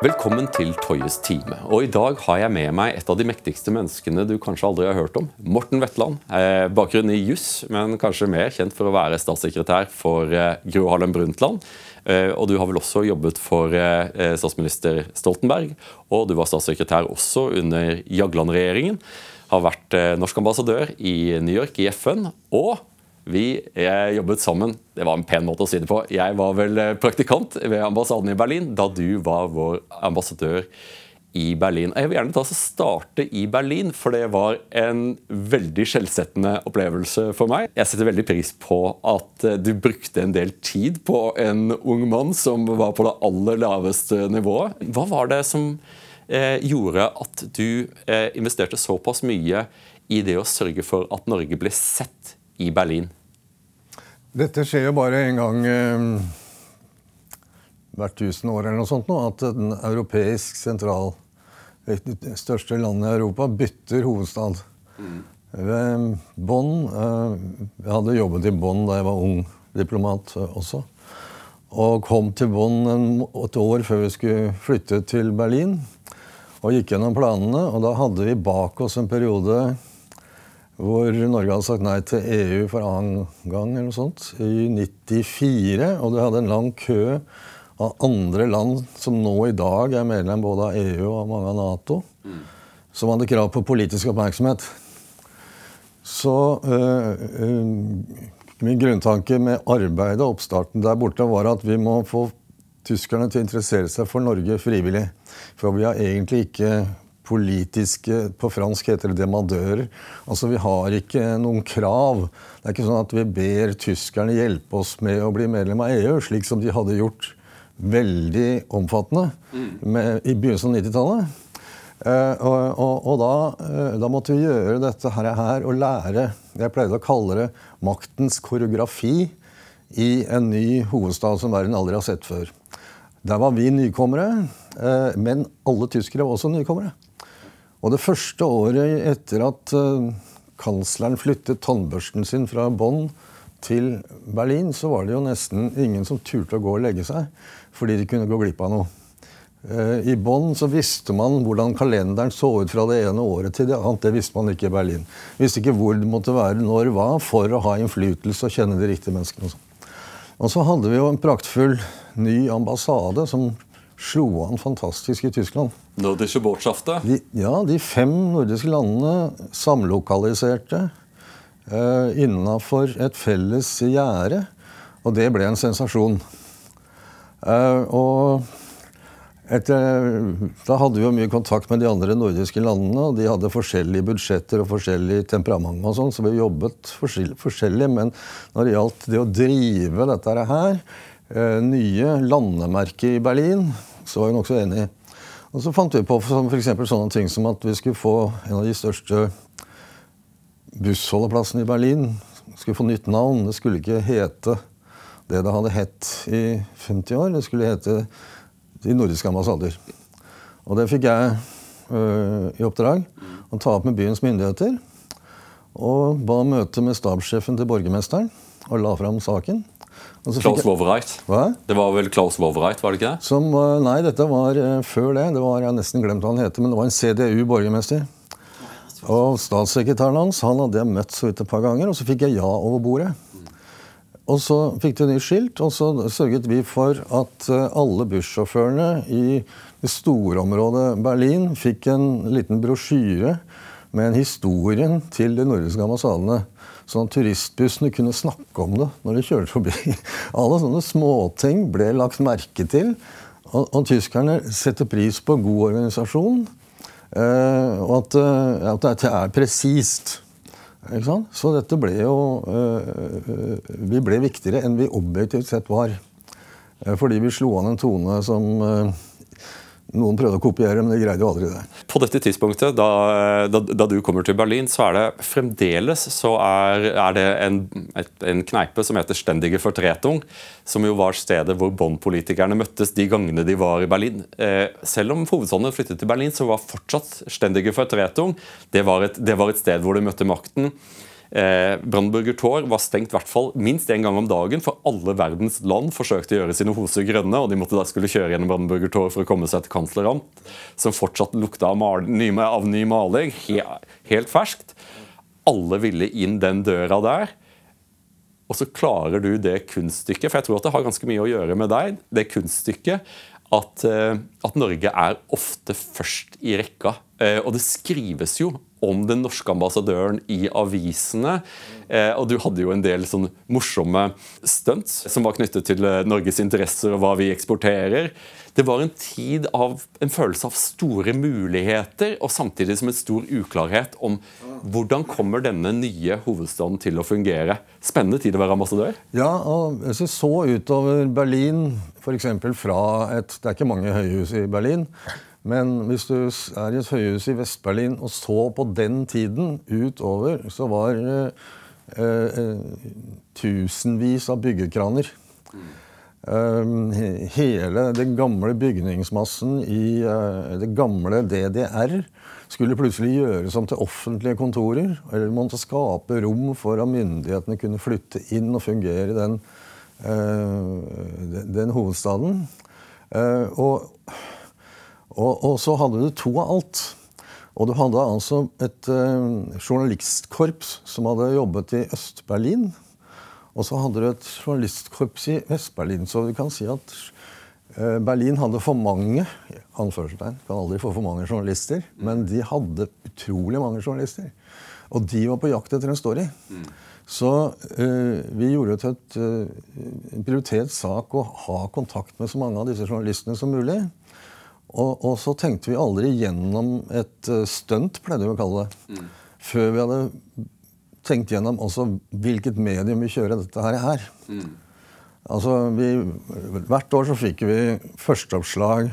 Velkommen til Toyes time. Og I dag har jeg med meg et av de mektigste menneskene du kanskje aldri har hørt om. Morten Wetland. Eh, bakgrunn i juss, men kanskje mer kjent for å være statssekretær for eh, Gro Harlem Brundtland. Eh, og du har vel også jobbet for eh, statsminister Stoltenberg. Og du var statssekretær også under Jagland-regjeringen. Har vært norsk ambassadør i New York, i FN. og vi jobbet sammen. Det var en pen måte å si det på. Jeg var vel eh, praktikant ved ambassaden i Berlin da du var vår ambassadør i Berlin. Jeg vil gjerne ta starte i Berlin, for det var en veldig skjellsettende opplevelse for meg. Jeg setter veldig pris på at eh, du brukte en del tid på en ung mann som var på det aller laveste nivået. Hva var det som eh, gjorde at du investerte såpass mye i det å sørge for at Norge ble sett i Berlin? Dette skjer jo bare en gang eh, hvert tusen år eller noe sånt nå, at den europeisk sentral det største landet i Europa bytter hovedstad. Mm. Bonn eh, Jeg hadde jobbet i Bonn da jeg var ung diplomat eh, også. Og kom til Bonn et år før vi skulle flytte til Berlin. Og gikk gjennom planene, og da hadde vi bak oss en periode hvor Norge hadde sagt nei til EU for annen gang eller noe sånt, i 94. Og du hadde en lang kø av andre land som nå i dag er medlem både av EU og mange av Nato, mm. som hadde krav på politisk oppmerksomhet. Så øh, øh, min grunntanke med arbeidet og oppstarten der borte var at vi må få tyskerne til å interessere seg for Norge frivillig. For vi har egentlig ikke politiske På fransk heter det demandører. Altså, Vi har ikke noen krav. Det er ikke sånn at vi ber tyskerne hjelpe oss med å bli medlem av EU, slik som de hadde gjort veldig omfattende med, i begynnelsen av 90-tallet. Uh, og, og, og da, uh, da, måtte vi gjøre dette her, her og lære Jeg pleide å kalle det maktens koreografi i en ny hovedstad som verden aldri har sett før. Der var vi nykommere, uh, men alle tyskere var også nykommere. Og det første året etter at uh, kansleren flyttet tannbørsten sin fra Bonn til Berlin, så var det jo nesten ingen som turte å gå og legge seg fordi de kunne gå glipp av noe. Uh, I Bonn så visste man hvordan kalenderen så ut fra det ene året til det annet. Det visste man ikke i Berlin. Visste ikke hvor det måtte være når hva for å ha innflytelse og kjenne de riktige menneskene. Og, sånn. så hadde vi jo en praktfull ny ambassade som slo an fantastisk i Tyskland. Nordische Botschafter? Ja, de fem nordiske landene samlokaliserte eh, innafor et felles gjerde. Og det ble en sensasjon. Eh, og etter, da hadde vi jo mye kontakt med de andre nordiske landene, og de hadde forskjellige budsjetter og forskjellig temperament, og sånn, så vi jobbet forskjellig. Men når det gjaldt det å drive dette her, eh, nye landemerket i Berlin, så var vi nokså enige. Og så fant vi på eksempel sånne ting som at vi skulle få en av de største bussholdeplassene i Berlin. skulle få nytt navn. Det skulle ikke hete det det hadde hett i 50 år. Det skulle hete De nordiske ambassader. Og det fikk jeg øh, i oppdrag å ta opp med byens myndigheter. Og ba møte med stabssjefen til borgermesteren og la fram saken. Klaus Wowereit? Det var vel Klaus Wowereit, var det ikke det? Som, nei, dette var uh, før det. Det var, Jeg har nesten glemt hva han heter, men det var en CDU-borgermester. Og statssekretæren hans han hadde jeg møtt så vidt et par ganger, og så fikk jeg ja over bordet. Og så fikk de nytt skilt, og så sørget vi for at uh, alle bussjåførene i det store området Berlin fikk en liten brosjyre med en historien til de nordiske ambassadene. Sånn at turistbussene kunne snakke om det når de kjørte forbi. Alle sånne småting ble lagt merke til. Og, og tyskerne setter pris på god organisasjon. Eh, og at, eh, at dette er presist. Så dette ble jo eh, Vi ble viktigere enn vi objektivt sett var. Eh, fordi vi slo an en tone som eh, noen prøvde å kopiere, men de greide jo aldri det. På dette tidspunktet, da, da, da du kommer til Berlin, så er det fremdeles så er, er det en, et, en, kneipe som heter Stendige Fortretung, som jo var stedet hvor Bonn-politikerne møttes de gangene de var i Berlin. Eh, selv om hovedstaden flyttet til Berlin, så var fortsatt Stendige Fortretung det var, et, det var et sted hvor de møtte makten. Eh, Brandenburger Tor var stengt hvert fall minst én gang om dagen, for alle verdens land forsøkte å gjøre sine hoser grønne, og de måtte da skulle kjøre gjennom Brandenburger Tor for å komme seg til kansleramt, som fortsatt lukta av, mal ny, av ny maling, he helt ferskt. Alle ville inn den døra der. Og så klarer du det kunststykket, for jeg tror at det har ganske mye å gjøre med deg, det kunststykket at, eh, at Norge er ofte først i rekka. Eh, og det skrives jo om den norske ambassadøren i avisene. Eh, og du hadde jo en del sånn morsomme stunts som var knyttet til eh, Norges interesser og hva vi eksporterer. Det var en tid av en følelse av store muligheter, og samtidig som en stor uklarhet om hvordan kommer denne nye hovedstaden til å fungere. Spennende tid å være ambassadør? Ja, og hvis vi så utover Berlin, f.eks. fra et Det er ikke mange høyhus i Berlin. Men hvis du er i et høyhus i Vest-Berlin og så på den tiden utover, så var eh, eh, tusenvis av byggekraner. Um, hele den gamle bygningsmassen i uh, det gamle DDR skulle plutselig gjøres om til offentlige kontorer. Eller måtte skape rom for at myndighetene kunne flytte inn og fungere i den, uh, den, den hovedstaden. Uh, og og, og, så hadde du to av alt. Og du hadde altså et uh, journalistkorps som hadde jobbet i Øst-Berlin. Og så hadde du et journalistkorps i Vest-Berlin. Så vi kan si at uh, Berlin hadde for mange anførselstegn, kan aldri få for mange journalister, men de hadde utrolig mange journalister. Og de var på jakt etter en story. Mm. Så uh, vi gjorde til et, uh, prioritert sak å ha kontakt med så mange av disse journalistene som mulig. Og, og, så tenkte vi aldri gjennom et uh, stunt, pleide vi å kalle det. Mm. Før vi hadde tenkt gjennom også hvilket medium vi kjører dette her. her. Mm. Altså, vi, Hvert år så fikk vi førsteoppslag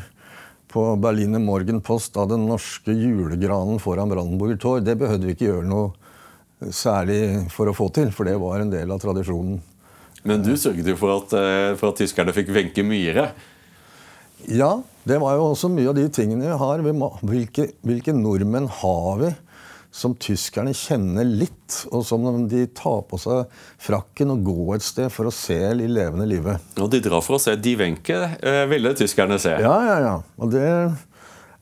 på Berliner Morgenpost av den norske julegranen foran Brandenburger Tor. Det behøvde vi ikke gjøre noe særlig for å få til, for det var en del av tradisjonen. Men du sørget jo for at, eh, for at tyskerne fikk Wenche Myhre. Ja, det var jo også mye av de tingene vi har. Hvilke, hvilke nordmenn har vi som tyskerne kjenner litt, og som de tar på seg frakken og går et sted for å se i levende livet? Og de drar for å se Die Wenche, eh, ville tyskerne se. Ja, ja, ja. Og, det,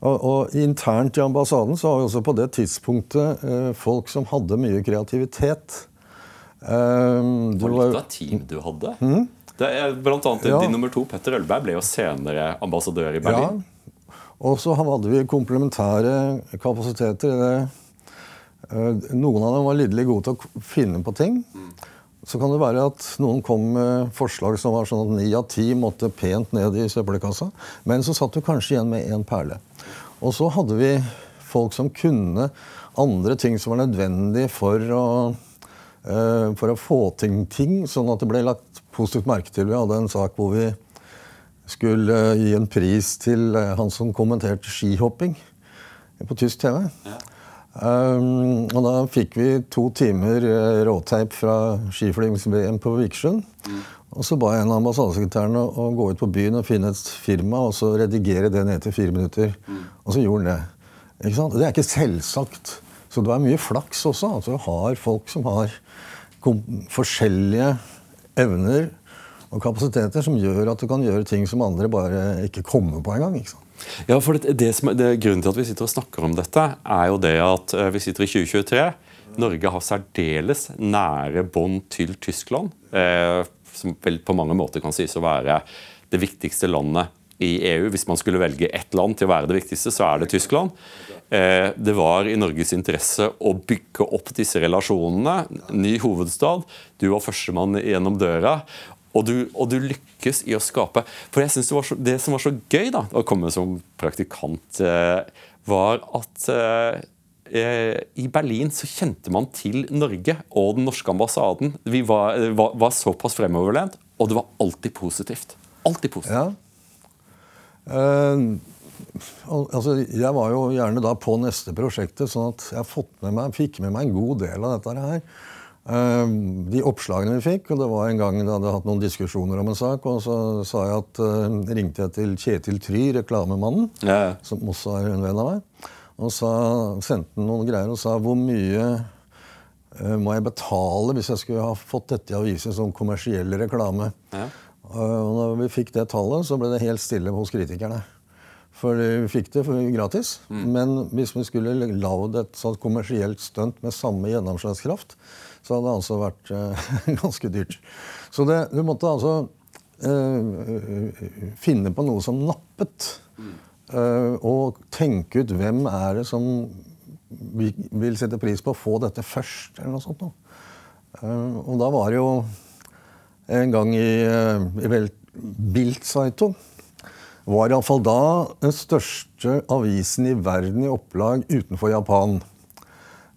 og, og, internt i ambassaden så har vi også på det tidspunktet eh, folk som hadde mye kreativitet. Um, Hvor litt av team du hadde? Mm? Det er blant annet ja. Din nummer to, Petter Ølberg, ble jo senere ambassadør i Berlin. Ja. Og så hadde vi komplementære kapasiteter. Eh, noen av dem var lidderlig gode til å finne på ting. Mm. Så kan det være at noen kom med forslag som var sånn at ni av ti måtte pent ned i søppelkassa. Men så satt du kanskje igjen med én perle. Og så hadde vi folk som kunne andre ting som var nødvendig for å, uh, for å få ting, ting, sånn at det ble lagt positivt merke til. Vi hadde en sak hvor vi skulle gi en pris til eh, han som kommenterte skihopping på tysk TV. Ja. Um, og da fikk vi to timer eh, råteip fra skiflygings-VM på Vikersund. Mm. Og så ba jeg en av ambassadesekretærene å gå ut på byen og finne et firma og så redigere det ned til fire minutter. Mm. Og så gjorde han det. Ikke sant? Det er ikke selvsagt. Så det er mye flaks også. Altså, du har folk som har forskjellige evner og kapasiteter som gjør at du kan gjøre ting som andre bare ikke kommer på engang. Ja, for det, det som, det, Grunnen til at vi sitter og snakker om dette, er jo det at uh, vi sitter i 2023. Norge har særdeles nære bånd til Tyskland, eh, som vel på mange måter kan sies å være det viktigste landet i EU. Hvis man skulle velge ett land til å være det viktigste, så er det Tyskland. Eh, det var i Norges interesse å bygge opp disse relasjonene. Ny hovedstad. Du var førstemann gjennom døra. Og du, og du, lykkes i å skape For jeg synes det, så, det, som var så gøy da, å komme som praktikant, eh, var at eh, i Berlin så kjente man til Norge og den norske ambassaden. Vi var, var, var såpass fremoverlent, og det var alltid positivt. Alltid positivt. Ja. Uh, altså, jeg var jo gjerne da på neste prosjektet, sånn at jeg med meg, fikk med meg en god del av dette her. Uh, de oppslagene vi fikk, og det var en gang jeg hadde hatt noen diskusjoner om en sak, og så sa jeg at, uh, ringte jeg til Kjetil Try, reklamemannen, ja. som også er en venn av meg, og sa, sendte noen greier og sa hvor mye eh, må jeg betale hvis jeg skulle ha fått dette i avisen som kommersiell reklame. Ja. Eh, Og når vi fikk det tallet, så ble det helt stille hos kritikerne. For vi fikk det gratis. gratis. Men hvis vi skulle lagd et sånt kommersielt stunt med samme gjennomslagskraft, så hadde det altså vært uh, ganske dyrt. Så det, du måtte altså uh, finne på noe som nappet. Eh, og tenke ut hvem er det som vi vil sette pris på å få dette først, eller noe sånt. noe. Og da var det jo en gang i, i Bilt Bild-Zeitung var iallfall da den største avisen i verden i opplag utenfor Japan.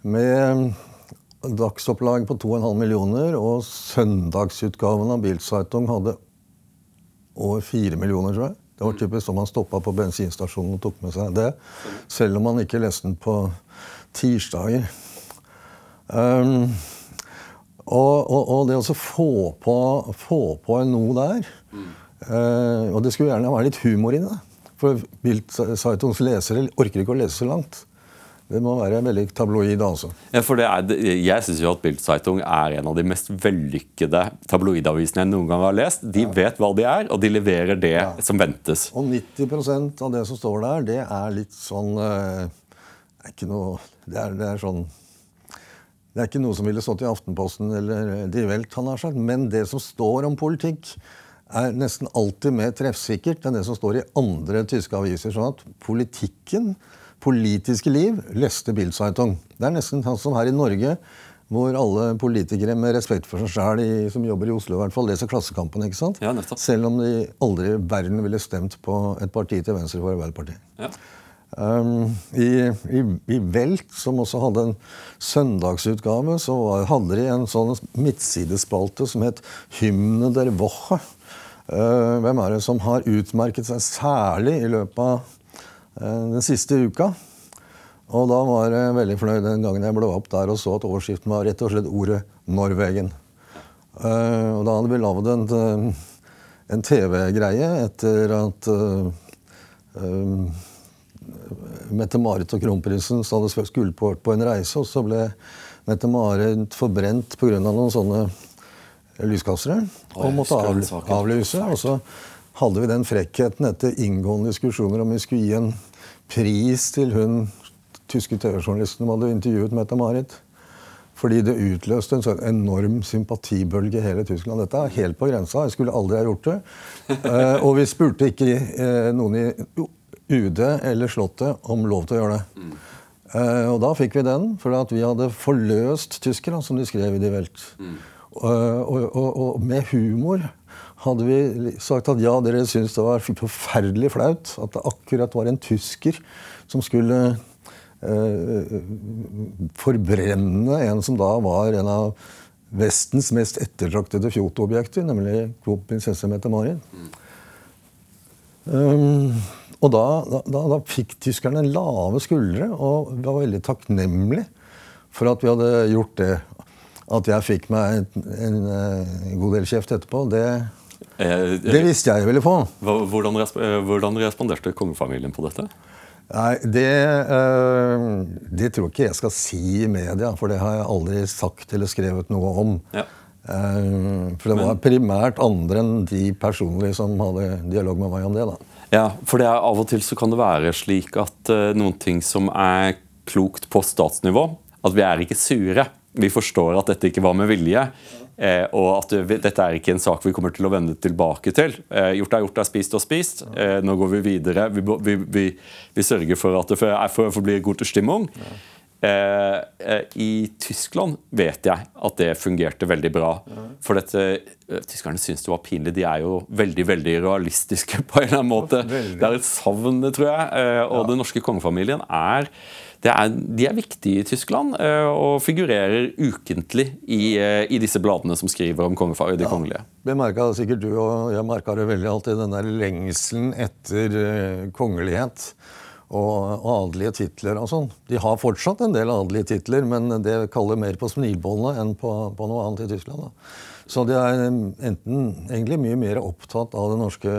Med dagsopplag på 2,5 millioner, og søndagsutgaven av Bild-Zeitung hadde over 4 millioner, tror jeg. Det var typisk sånn man stoppa på bensinstasjonen og tok med seg det. Selv om man ikke leste den på tirsdager. Um, og, og, og det å få på, få på noe der eh, Og det skulle gjerne være litt humor i det. For Bild-Zeitungs lesere orker ikke å lese så langt. Det må være veldig tabloid, altså. Ja, for det er, jeg syns jo at Bild-Zeitung er en av de mest vellykkede tabloidavisene jeg noen gang har lest. De vet hva de er, og de leverer det som ventes. Og 90% av det som står der, det er litt sånn eh, Det er ikke noe Det er, det er sånn Det er ikke noe som ville stått i Aftenposten eller Die Welt, han har sagt. Men det som står om politikk, er nesten alltid mer treffsikkert enn det som står i andre tyske aviser. Sånn at politikken, politiske liv, leste Bild-Zeitung. Det er nesten sånn som her i Norge, hvor alle politikere med respekt for seg sjæl som jobber i Oslo, i hvert fall, leser Klassekampen. ikke sant? Ja. Selv om de aldri i verden ville stemt på et parti til venstre for Arbeiderpartiet. Ja. Um, i, i, I Velt, som også hadde en søndagsutgave, så hadde de en sånn midtsidespalte som het 'Hymne der Woche'. Uh, hvem er det som har utmerket seg særlig i løpet av uh, den siste uka? Og da var jeg veldig fornøyd den gangen jeg ble opp der og så at overskriften var rett og slett ordet 'Norwegen'. Uh, og da hadde vi lagd en, en TV-greie etter at um, Mette-Marit og kronprinsen hadde skulle på en reise, og så ble Mette-Marit forbrent pga. noen sånne lyskastere. Og måtte avlyse. Og så hadde vi den frekkheten etter inngående diskusjoner om vi skulle gi en pris til hun tyske TV-journalisten som hadde intervjuet Mette-Marit. Fordi det utløste en sånn enorm sympatibølge i hele Tyskland. Dette er helt på grensa. Jeg skulle aldri ha gjort det. Eh, og vi spurte ikke eh, noen i UD eller Slottet om lov til å gjøre det. Eh, og da fikk vi den, for at vi hadde forløst tyskere, som de skrev i Die Welt. Og, og, og med humor hadde vi sagt at ja, dere syntes det var forferdelig flaut at det akkurat var en tysker som skulle eh, forbrenne en som da var en av Vestens mest ettertraktede fjotoobjekter, nemlig kronprinsesse Mette-Marit. Um, og da, da, da, fikk tyskerne lave skuldre og var veldig takknemlig for at vi hadde gjort det. At jeg fikk meg en, en, en god del kjeft etterpå, det, Eh, det visste jeg jeg ville få. hvordan, eh, hvordan responderte kongefamilien på dette? Nei, det, eh, det tror ikke jeg skal si i media, for det har jeg aldri sagt eller skrevet noe om. Ja. Uh, for det var primært andre enn de personlig som hadde dialog med meg om det. da. Ja, for det er Av og til så kan det være slik at uh, noen ting som er klokt på statsnivå, at vi er ikke sure. Vi forstår at dette ikke var med vilje. Eh, og at dette er ikke en sak vi kommer til å vende tilbake til. Eh, gjort er gjort, er spist og spist. Eh, nå går vi videre. Vi, vi, vi, vi sørger for at det for, for, for blir god stimmung. Eh, eh, I Tyskland vet jeg at det fungerte veldig bra. For dette, eh, Tyskerne syns det var pinlig. De er jo veldig veldig realistiske på en eller annen måte. Det er et savn, tror jeg. Eh, og den norske kongefamilien er, det er De er viktige i Tyskland eh, og figurerer ukentlig i, eh, i disse bladene som skriver om kongefa- de kongelige. Det merka sikkert du, og jeg merka det veldig alltid, den der lengselen etter eh, kongelighet. Og, adelige titler og sånn. De har fortsatt en del adelige titler, men det kaller mer på smilbåndet enn på, på noe annet i Tyskland. Da. Så de er eh, enten egentlig mye mer opptatt av den norske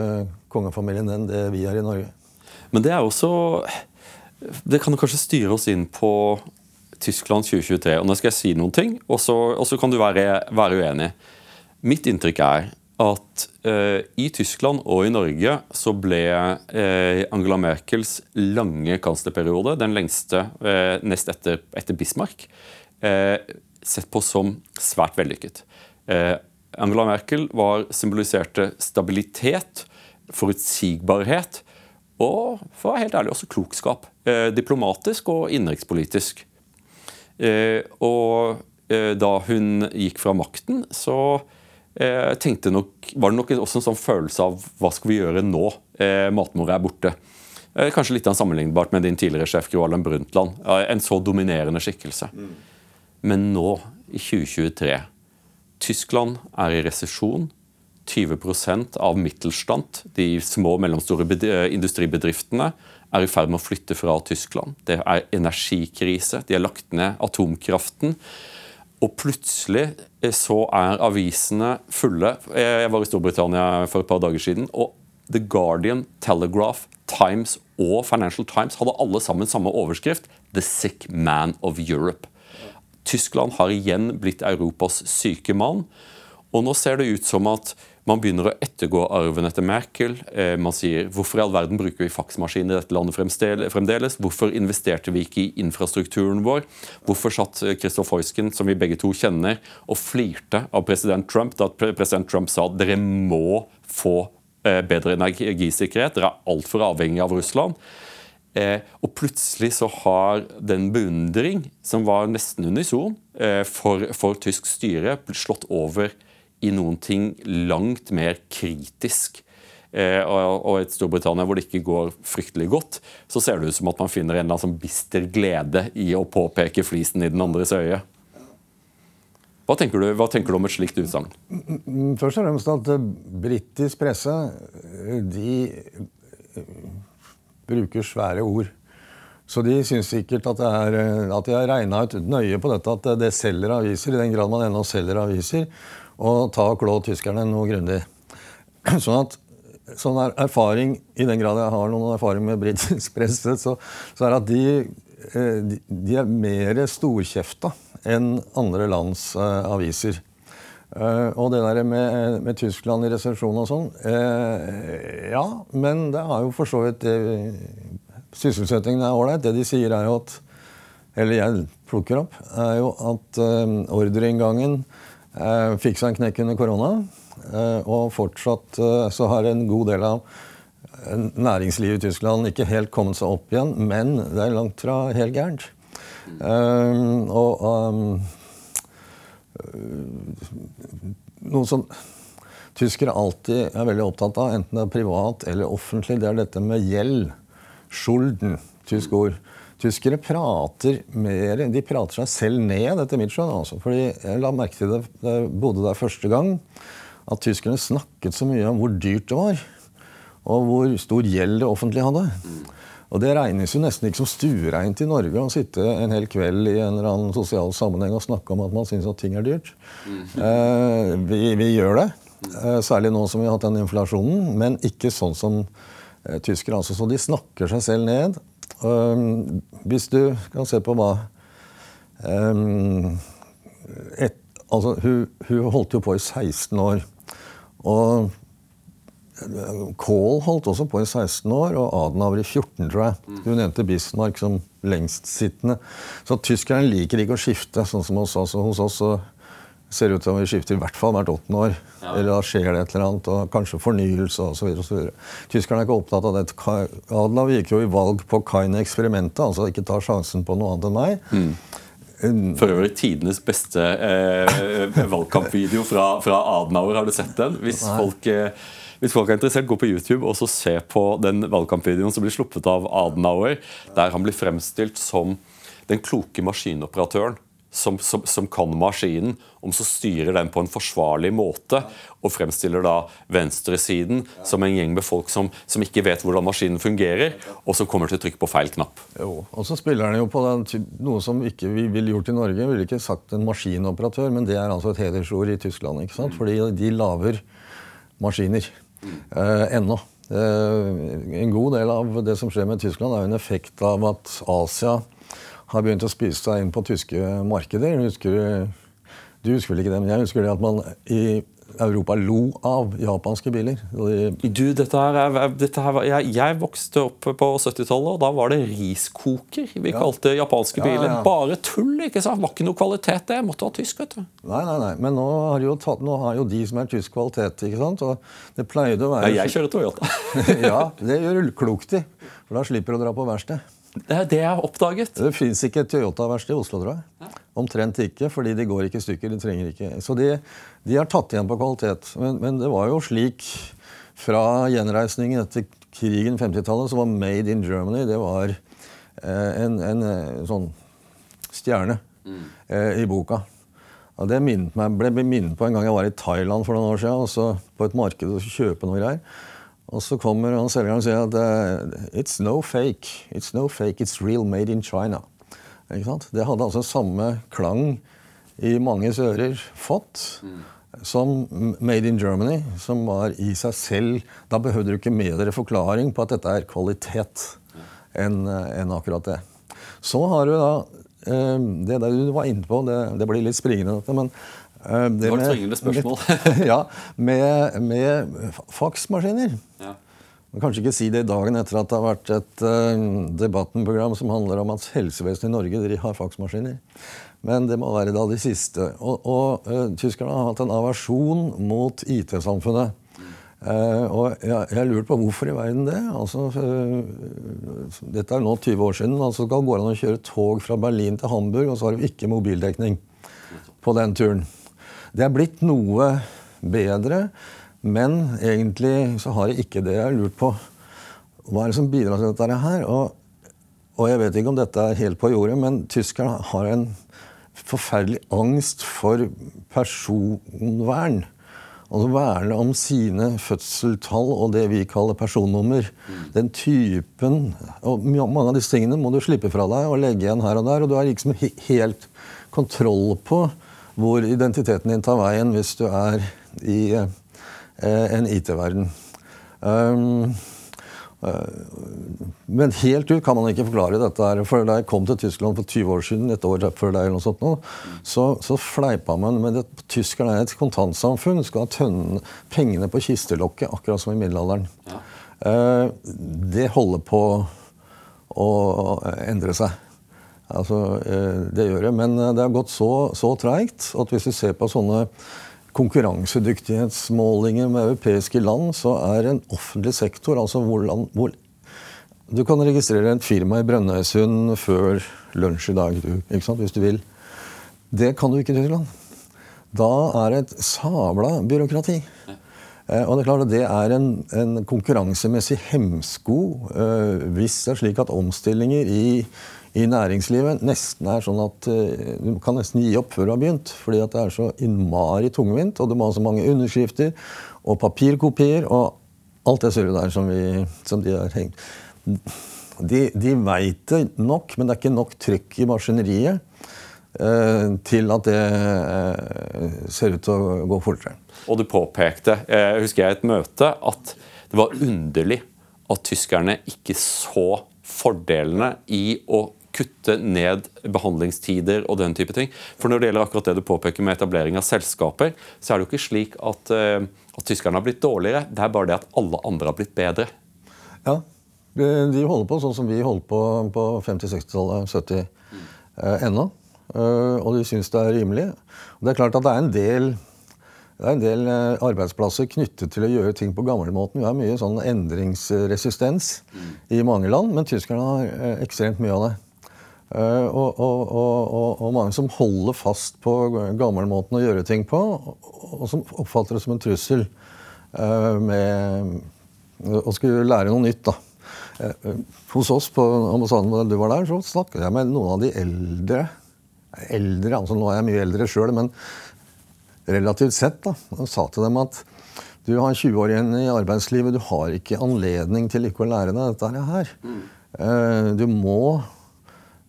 kongefamilien enn det vi er i Norge. Men det er også Det kan kanskje styre oss inn på Tyskland 2023. og Nå skal jeg si noen ting, og så, og så kan du være, være, uenig. Mitt inntrykk er at eh, i Tyskland og i Norge så ble eh, Angela Merkels lange kanslerperiode, den lengste eh, nest etter, etter Bismarck, eh, sett på som svært vellykket. Eh, Angela Merkel var, symboliserte stabilitet, forutsigbarhet og for å være helt ærlig, også klokskap. Eh, diplomatisk og innenrikspolitisk. Og da hun gikk fra makten, så eh, tenkte nok, var det nok også en sånn følelse av hva skal vi gjøre nå? Eh, matmora er borte. Eh, kanskje litt sammenlignbart med din tidligere sjef Gro Harlem Brundtland. En så dominerende skikkelse. Mm. Men nå, i 2023 Tyskland er i resesjon. 20% av Mittelstand, de små og mellomstore eh, industribedriftene, er i ferd med å flytte fra Tyskland. Det er energikrise. De har lagt ned atomkraften. Og plutselig eh, så er avisene fulle. Jeg var i Storbritannia for et par dager siden. og The Guardian, Telegraph, Times og Financial Times hadde alle sammen samme overskrift. The sick man of Europe. Tyskland har igjen blitt Europas syke mann. Og nå ser det ut som at man begynner å ettergå arven etter Merkel. Eh, man sier hvorfor i all verden bruker vi faksmaskin i dette landet fremdeles? Hvorfor investerte vi ikke i infrastrukturen vår? Hvorfor satt Kristoff Heusken, som vi begge to kjenner, og flirte av president Trump da president Trump sa at dere må få eh, bedre energisikkerhet, dere er altfor avhengig av Russland. Eh, og plutselig så har den beundring, som var nesten unison eh, for, for tysk styre, slått over i noen ting langt mer kritisk. Eh, og et Storbritannia hvor det ikke går fryktelig godt, så ser det ut som at man finner en eller annen sånn bister glede i å påpeke flisen i den andres øye. Hva tenker du, hva tenker du om et slikt utsagn? Først og fremst at eh, britisk presse de eh, bruker svære ord. Så de syns sikkert at, er, at de har regna ut nøye på dette, at det selger aviser, i den grad man ennå selger aviser og ta og klå tyskerne noe grundig. Sånn at sånn er erfaring, I den grad jeg har noen erfaring med britisk presse, så, så, er at de, eh, de, er mer storkjefta enn andre lands uh, aviser. Uh, og det der med, med Tyskland i resepsjon og sånn uh, Ja, men det har jo for så vidt Sysselsettingen er ålreit. Det de sier, er jo at Eller jeg plukker opp, er jo at ordreinngangen Eh, fikk seg en knekk under korona. Eh, og fortsatt eh, så har en god del av næringslivet i Tyskland ikke helt kommet seg opp igjen, men det er langt fra helt gærent. og um, noe som tyskere alltid er veldig opptatt av, enten det er privat eller offentlig, det er dette med gjeld. Schulden, tysk ord. Tyskere prater mer De prater seg selv ned, etter mitt skjønn. Altså. Fordi jeg la merke til det da jeg bodde der første gang, at tyskerne snakket så mye om hvor dyrt det var. Og hvor stor gjeld det offentlige hadde. Og det regnes jo nesten ikke som stuereint i Norge å sitte en hel kveld i en eller annen sosial sammenheng og snakke om at man syns at ting er dyrt. Eh, vi, vi, gjør det. Eh, særlig nå som vi har hatt den inflasjonen. Men ikke sånn som eh, tyskere. Altså, så de snakker seg selv ned. Um, hvis du kan se på hva um, et, altså, hun, hun, holdt jo på i 16 år. Og Kohl holdt også på i 16 år, og Adenauer i 14, tror jeg. Du nevnte Bismarck som lengstsittende. Så tyskerne liker ikke å skifte, sånn som hos oss. Og hos oss så ser ut til å vi skifter i hvert fall hvert åttende år. Ja. Eller da skjer det et eller annet, og kanskje fornyelse osv. Tyskerne er ikke opptatt av det. Adlav gikk jo i valg på Kaine-eksperimentet, altså ikke ta sjansen på noe annet enn meg. Mm. For øvrig tidenes beste eh, valgkampvideo fra, fra, Adenauer. Har du sett den? Hvis folk, eh, hvis folk, er interessert, gå på YouTube og så se på den valgkampvideoen som blir sluppet av Adenauer, der han blir fremstilt som den kloke maskinoperatøren som, som, som, kan maskinen, om så styrer den på en forsvarlig måte og fremstiller da venstresiden som en gjeng med folk som, som ikke vet hvordan maskinen fungerer, og som kommer til å trykke på feil knapp. Jo, og så spiller den jo på den, noe som ikke vi ville gjort i Norge. Vi ville ikke sagt en maskinoperatør, men det er altså et hedersord i Tyskland. ikke sant? Fordi de lager maskiner eh, ennå. Eh, en god del av det som skjer med Tyskland, er jo en effekt av at Asia har begynt å spise seg inn på tyske markeder. Husker du, du husker vel ikke det, men jeg husker det at man i Europa lo av japanske biler. De du, dette her, er, dette her jeg, jeg, vokste opp på 70-tallet, og da var det riskoker vi ja. kalte japanske biler. Ja, ja, Bare tull! ikke sant? Var ikke noe kvalitet, det. Måtte ha tysk. vet du. Nei, nei, nei. Men nå har, jo tatt, nå har jo de som er tysk kvalitet. ikke sant? Og det pleide å være... Ja, jeg kjører Toyota. ja, det gjør du klokt i. For da slipper du å dra på verksted. Det er det jeg har oppdaget. Det fins ikke et Toyota-verksted i Oslo, tror jeg. Omtrent ikke, fordi de går ikke i stykker. De trenger ikke. Så de, de har tatt igjen på kvalitet. Men, men, det var jo slik fra gjenreisningen etter krigen 50-tallet, så var Made in Germany det var eh, en, en, eh, sånn stjerne mm. eh, i boka. Og det meg, ble minnet på en gang jeg var i Thailand for noen år siden. Og så på et marked og kjøpe noe greier. Og så kommer han selgeren og sier at uh, it's no fake. It's no fake, it's real made in China. Ikke sant? Det hadde altså samme klang i manges ører fått mm. som Made in Germany, som var i seg selv Da behøvde du ikke mer forklaring på at dette er kvalitet enn en akkurat det. Så har du da uh, det der du var inne på, det, det blir litt springende, dette, men Eh, det, det var et tvingende spørsmål. Med, ja, med, med faksmaskiner. Ja. Kanskje ikke si det dagen etter at det har vært et uh, debattenprogram som handler om at helsevesenet i Norge de har faksmaskiner. Men det må være da de siste. Og, og uh, tyskerne har hatt en aversjon mot IT-samfunnet. Uh, og jeg, jeg lurer på hvorfor i verden det. Altså, dette er nå 20 år siden. altså skal gå an å kjøre tog fra Berlin til Hamburg, og så har vi ikke mobildekning på den turen. Det er blitt noe bedre, men egentlig så har jeg ikke det jeg har lurt på. Hva er det som bidrar til dette her? Og, og jeg vet ikke om dette er helt på jordet, men tyskerne har en forferdelig angst for personvern. Altså verne om sine fødselstall og det vi kaller personnummer. Mm. Den typen og Mange av disse tingene må du slippe fra deg og legge igjen her og der. Og du har liksom helt kontroll på hvor identiteten din tar veien hvis du er i eh, en IT-verden. Um, uh, men helt ut kan man ikke forklare dette. her, for Da jeg kom til Tyskland for 20 år siden, et år før deg, eller noe sånt, nå, så, så fleipa man med at tyskerne er et kontantsamfunn. Skal ha tønne, pengene på kistelokket, akkurat som i middelalderen. Ja. Uh, det holder på å endre seg. Altså, eh, det gjør det. Men eh, det har gått så, så treigt at hvis du ser på sånne konkurransedyktighetsmålinger med europeiske land, så er en offentlig sektor altså hvor, land, hvor Du kan registrere et firma i Brønnøysund før lunsj i dag, du, hvis du vil. Det kan du ikke i Tyskland. Da er det et sabla byråkrati. Eh, og Det er klart at det er en, en konkurransemessig hemsko hvis det er slik at omstillinger i i næringslivet nesten er sånn at uh, du kan nesten gi opp før du har begynt. Fordi at det er så innmari tungvint, og du må ha så mange underskrifter og papirkopier og alt det surret der som, vi, som de har hengt. De, de veit det nok, men det er ikke nok trykk i maskineriet uh, til at det uh, ser ut til å gå fortere. Og du påpekte, jeg husker jeg et møte, at det var underlig at tyskerne ikke så fordelene i å kutte ned behandlingstider og den type ting. For når det gjelder akkurat det du påpeker med etablering av selskaper, så er det jo ikke slik at, uh, at tyskerne har blitt dårligere, det er bare det at alle andre har blitt bedre. Ja, de holder på sånn som vi holdt på på 50-, 60-tallet, 70 eh, ennå. Uh, og de syns det er rimelig. Og det er klart at det er en del det er en del arbeidsplasser knyttet til å gjøre ting på gamlemåten. Vi har mye sånn endringsresistens mm. i mange land, men tyskerne har ekstremt mye av det. Uh, og, og, og, og, mange som holder fast på gammelmåten å gjøre ting på, og som oppfatter det som en trussel uh, med å skulle lære noe nytt. da. Uh, hos oss på ambassaden da du var der, så snakket jeg med noen av de eldre. Eldre, altså Nå er jeg mye eldre sjøl, men relativt sett. da, Og sa til dem at du har 20 år igjen i arbeidslivet, du har ikke anledning til ikke å lære deg dette her. Mm. Du må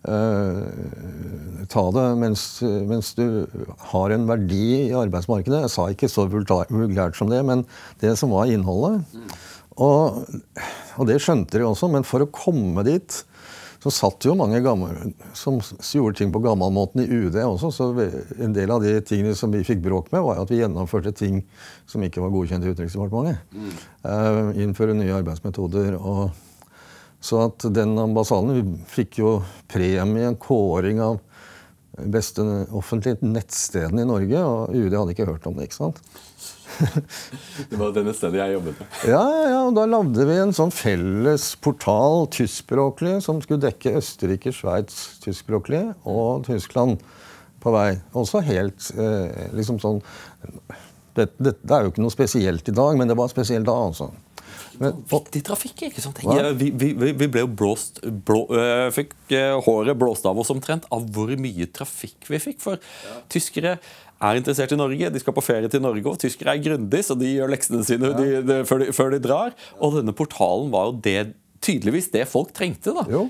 ta det mens, mens, du har en verdi i arbeidsmarkedet. Jeg sa ikke så vulgært som det, men det som var innholdet. Og, og, det skjønte de også, men for å komme dit så satt jo mange gamle, som gjorde ting på gammelmåten i UD også. Så en del av de tingene som vi fikk bråk med, var at vi gjennomførte ting som ikke var godkjent i Utenriksdepartementet. Mm. Uh, innføre nye arbeidsmetoder. og så at den ambassaden fikk jo premie, en kåring av beste offentlige nettstedene i Norge, og UD hadde ikke hørt om det. ikke sant? det var denne stedet jeg jobbet med. Ja, ja, og Da lagde vi en sånn felles portal, tyskspråklig, som skulle dekke Østerrike, Sveits tyskspråklig og Tyskland på vei. Også helt eh, liksom sånn det, det, det, er jo ikke noe spesielt i dag, men det var spesielt da. altså. Men, Viktig trafikk, ikke sant? Jeg, vi, vi, vi, ble jo blåst blå, øh, Fikk øh, håret blåst av oss omtrent av hvor mye trafikk vi fikk. For ja. tyskere er interessert i Norge. De skal på ferie til Norge, og tyskere er grundige, så de gjør leksene sine de, de, før, de, før, de, drar. Og denne portalen var jo det, tydeligvis det folk trengte. da. Jo.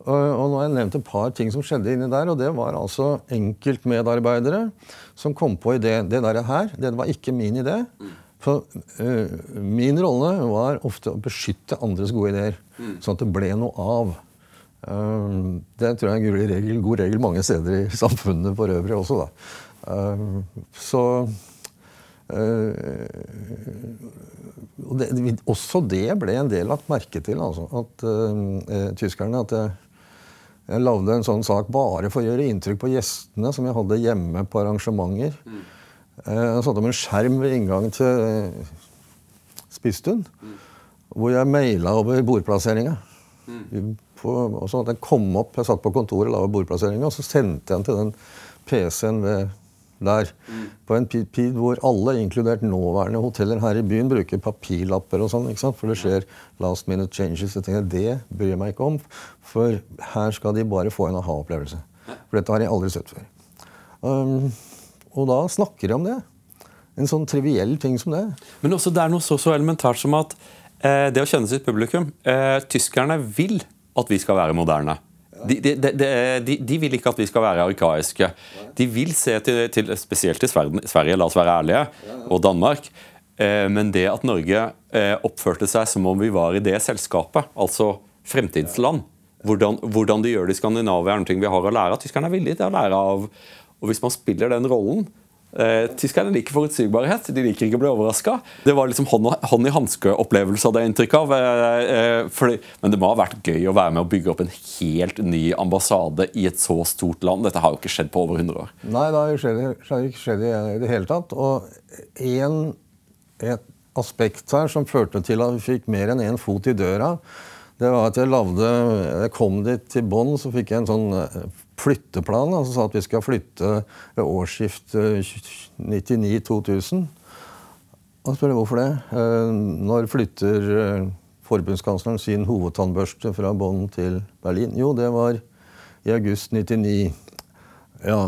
Og, og nå har jeg nevnt et par ting som skjedde inni der, og det var altså enkeltmedarbeidere som kom på idé. Det der her, det var ikke min idé. For uh, min rolle var ofte å beskytte andres gode ideer, sånn at det ble noe av. Um, det tror jeg er en regel, god regel mange steder i samfunnet for øvrig også. da. Ehm, så og det, også det ble en del lagt merke til, altså, at uh, tyskerne. At jeg, jeg lagde en sånn sak bare for å gjøre inntrykk på gjestene som jeg hadde hjemme på arrangementer. Mm. Uh, jeg satte opp en skjerm ved inngangen til Spistun, mm. hvor jeg maila over bordplasseringa. Mm. sånn at jeg kom opp, jeg satt på kontoret og la over bordplasseringa, og så sendte jeg den til den PC-en der. Mm. På en tid hvor alle, inkludert nåværende hoteller her i byen, bruker papirlapper og sånn. ikke sant? For det skjer last minute changes. Jeg tenker, Det bryr jeg meg ikke om, for her skal de bare få en aha-opplevelse. For dette har jeg aldri sett før. Um, og da snakker de om det. En sånn triviell ting som det. Men også det er noe så, så elementært som at eh, det å kjenne sitt publikum eh, Tyskerne vil at vi skal være moderne. De, de, de, de, vil ikke at vi skal være arkaiske. De vil se til, til spesielt til Sverige, la oss være ærlige, og Danmark. Eh, men det at Norge eh, oppførte seg som om vi var i det selskapet, altså fremtidsland Hvordan, hvordan de gjør det i Skandinavia, er noe vi har å lære av. Tyskerne er villige til å lære av. Og hvis man spiller den rollen, Eh, tyskerne liker forutsigbarhet. De liker ikke å bli overraska. Det var liksom hånd, hånd i hanske-opplevelse av det inntrykk av. Eh, eh, fordi, men det må ha vært gøy å være med å bygge opp en helt ny ambassade i et så stort land. Dette har jo ikke skjedd på over 100 år. Nei, det har jo ikke skjedd i det hele tatt. Og en, aspekt her som førte til at vi fikk mer enn én en fot i døra, det var at jeg lavde Jeg kom dit til Bonn, så fikk jeg en sånn flytteplan. Altså sa at vi skal flytte ved årsskiftet 99-2000. Og spør jeg hvorfor det. Eh, når flytter eh, forbundskansleren sin hovedtannbørste fra Bonn til Berlin? Jo, det var i august 99. Ja.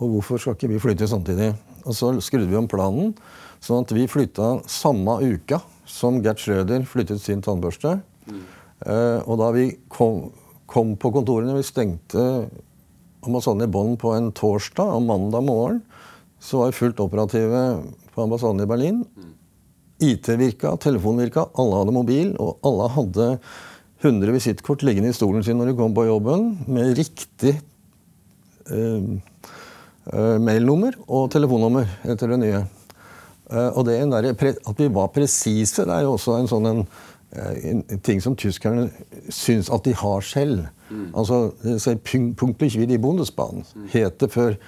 Og hvorfor skal ikke vi flytte samtidig? Og så skrudde vi om planen, sånn at vi flytta samme uka som Gert Schrøder flyttet sin tannbørste. Mm. Eh, og da vi kom kom på kontorene. Vi stengte ambassaden i Bonn på en torsdag, og mandag morgen så var vi fullt operative på ambassaden i Berlin. IT virka, telefonen virka, alle hadde mobil, og alle hadde 100 visittkort liggende i stolen sin når de kom på jobben, med riktig eh, eh, mailnummer og telefonnummer etter det nye. Eh, og det der, At vi var presise, det er jo også en sånn en, ting som tyskerne syns at de har selv. Mm. Altså, Punktlich wie die Bundesbahn het det før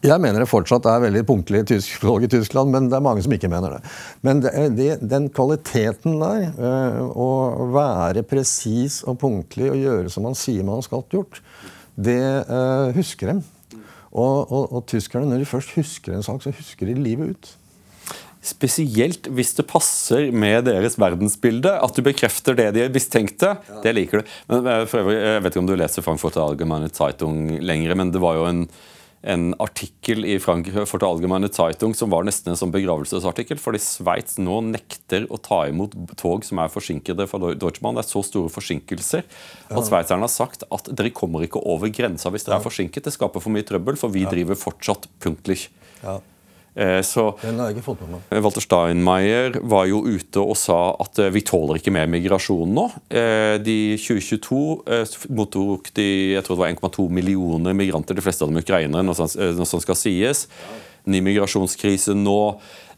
jeg mener det fortsatt er veldig punktlig tyskspråk i Tyskland, men det er mange som ikke mener det. Men det, det, den kvaliteten der, øh, å være presis og punktlig og gjøre som man sier man skal gjort, det husker dem. Og, og, og tyskerne, når de først husker en sak, så husker de livet ut. Spesielt hvis det passer med deres verdensbilde. At du bekrefter det de mistenkte. Ja. Det liker du. Men eh, for øvrig, Jeg vet ikke om du leser Frankfurter Allgemeine Zeitung lenger, men det var jo en, en artikkel i Frankfurter Allgemeine Zeitung som var nesten en sånn begravelsesartikkel. Fordi Sveits nå nekter å ta imot tog som er forsinkede fra Deutschmann. Det er så store forsinkelser at sveitserne har sagt at dere kommer ikke over grensa hvis dere er forsinket. Det skaper for mye trøbbel, for vi driver fortsatt punktlig. Ja. Eh, så meg. Walter Steinmeier var jo ute og sa at eh, vi tåler ikke mer migrasjon nå. Eh, De 2022 eh, mottok de jeg tror det var 1,2 millioner migranter, de fleste av dem ukrainere, når sånt, eh, skal sies. Ny migrasjonskrise nå.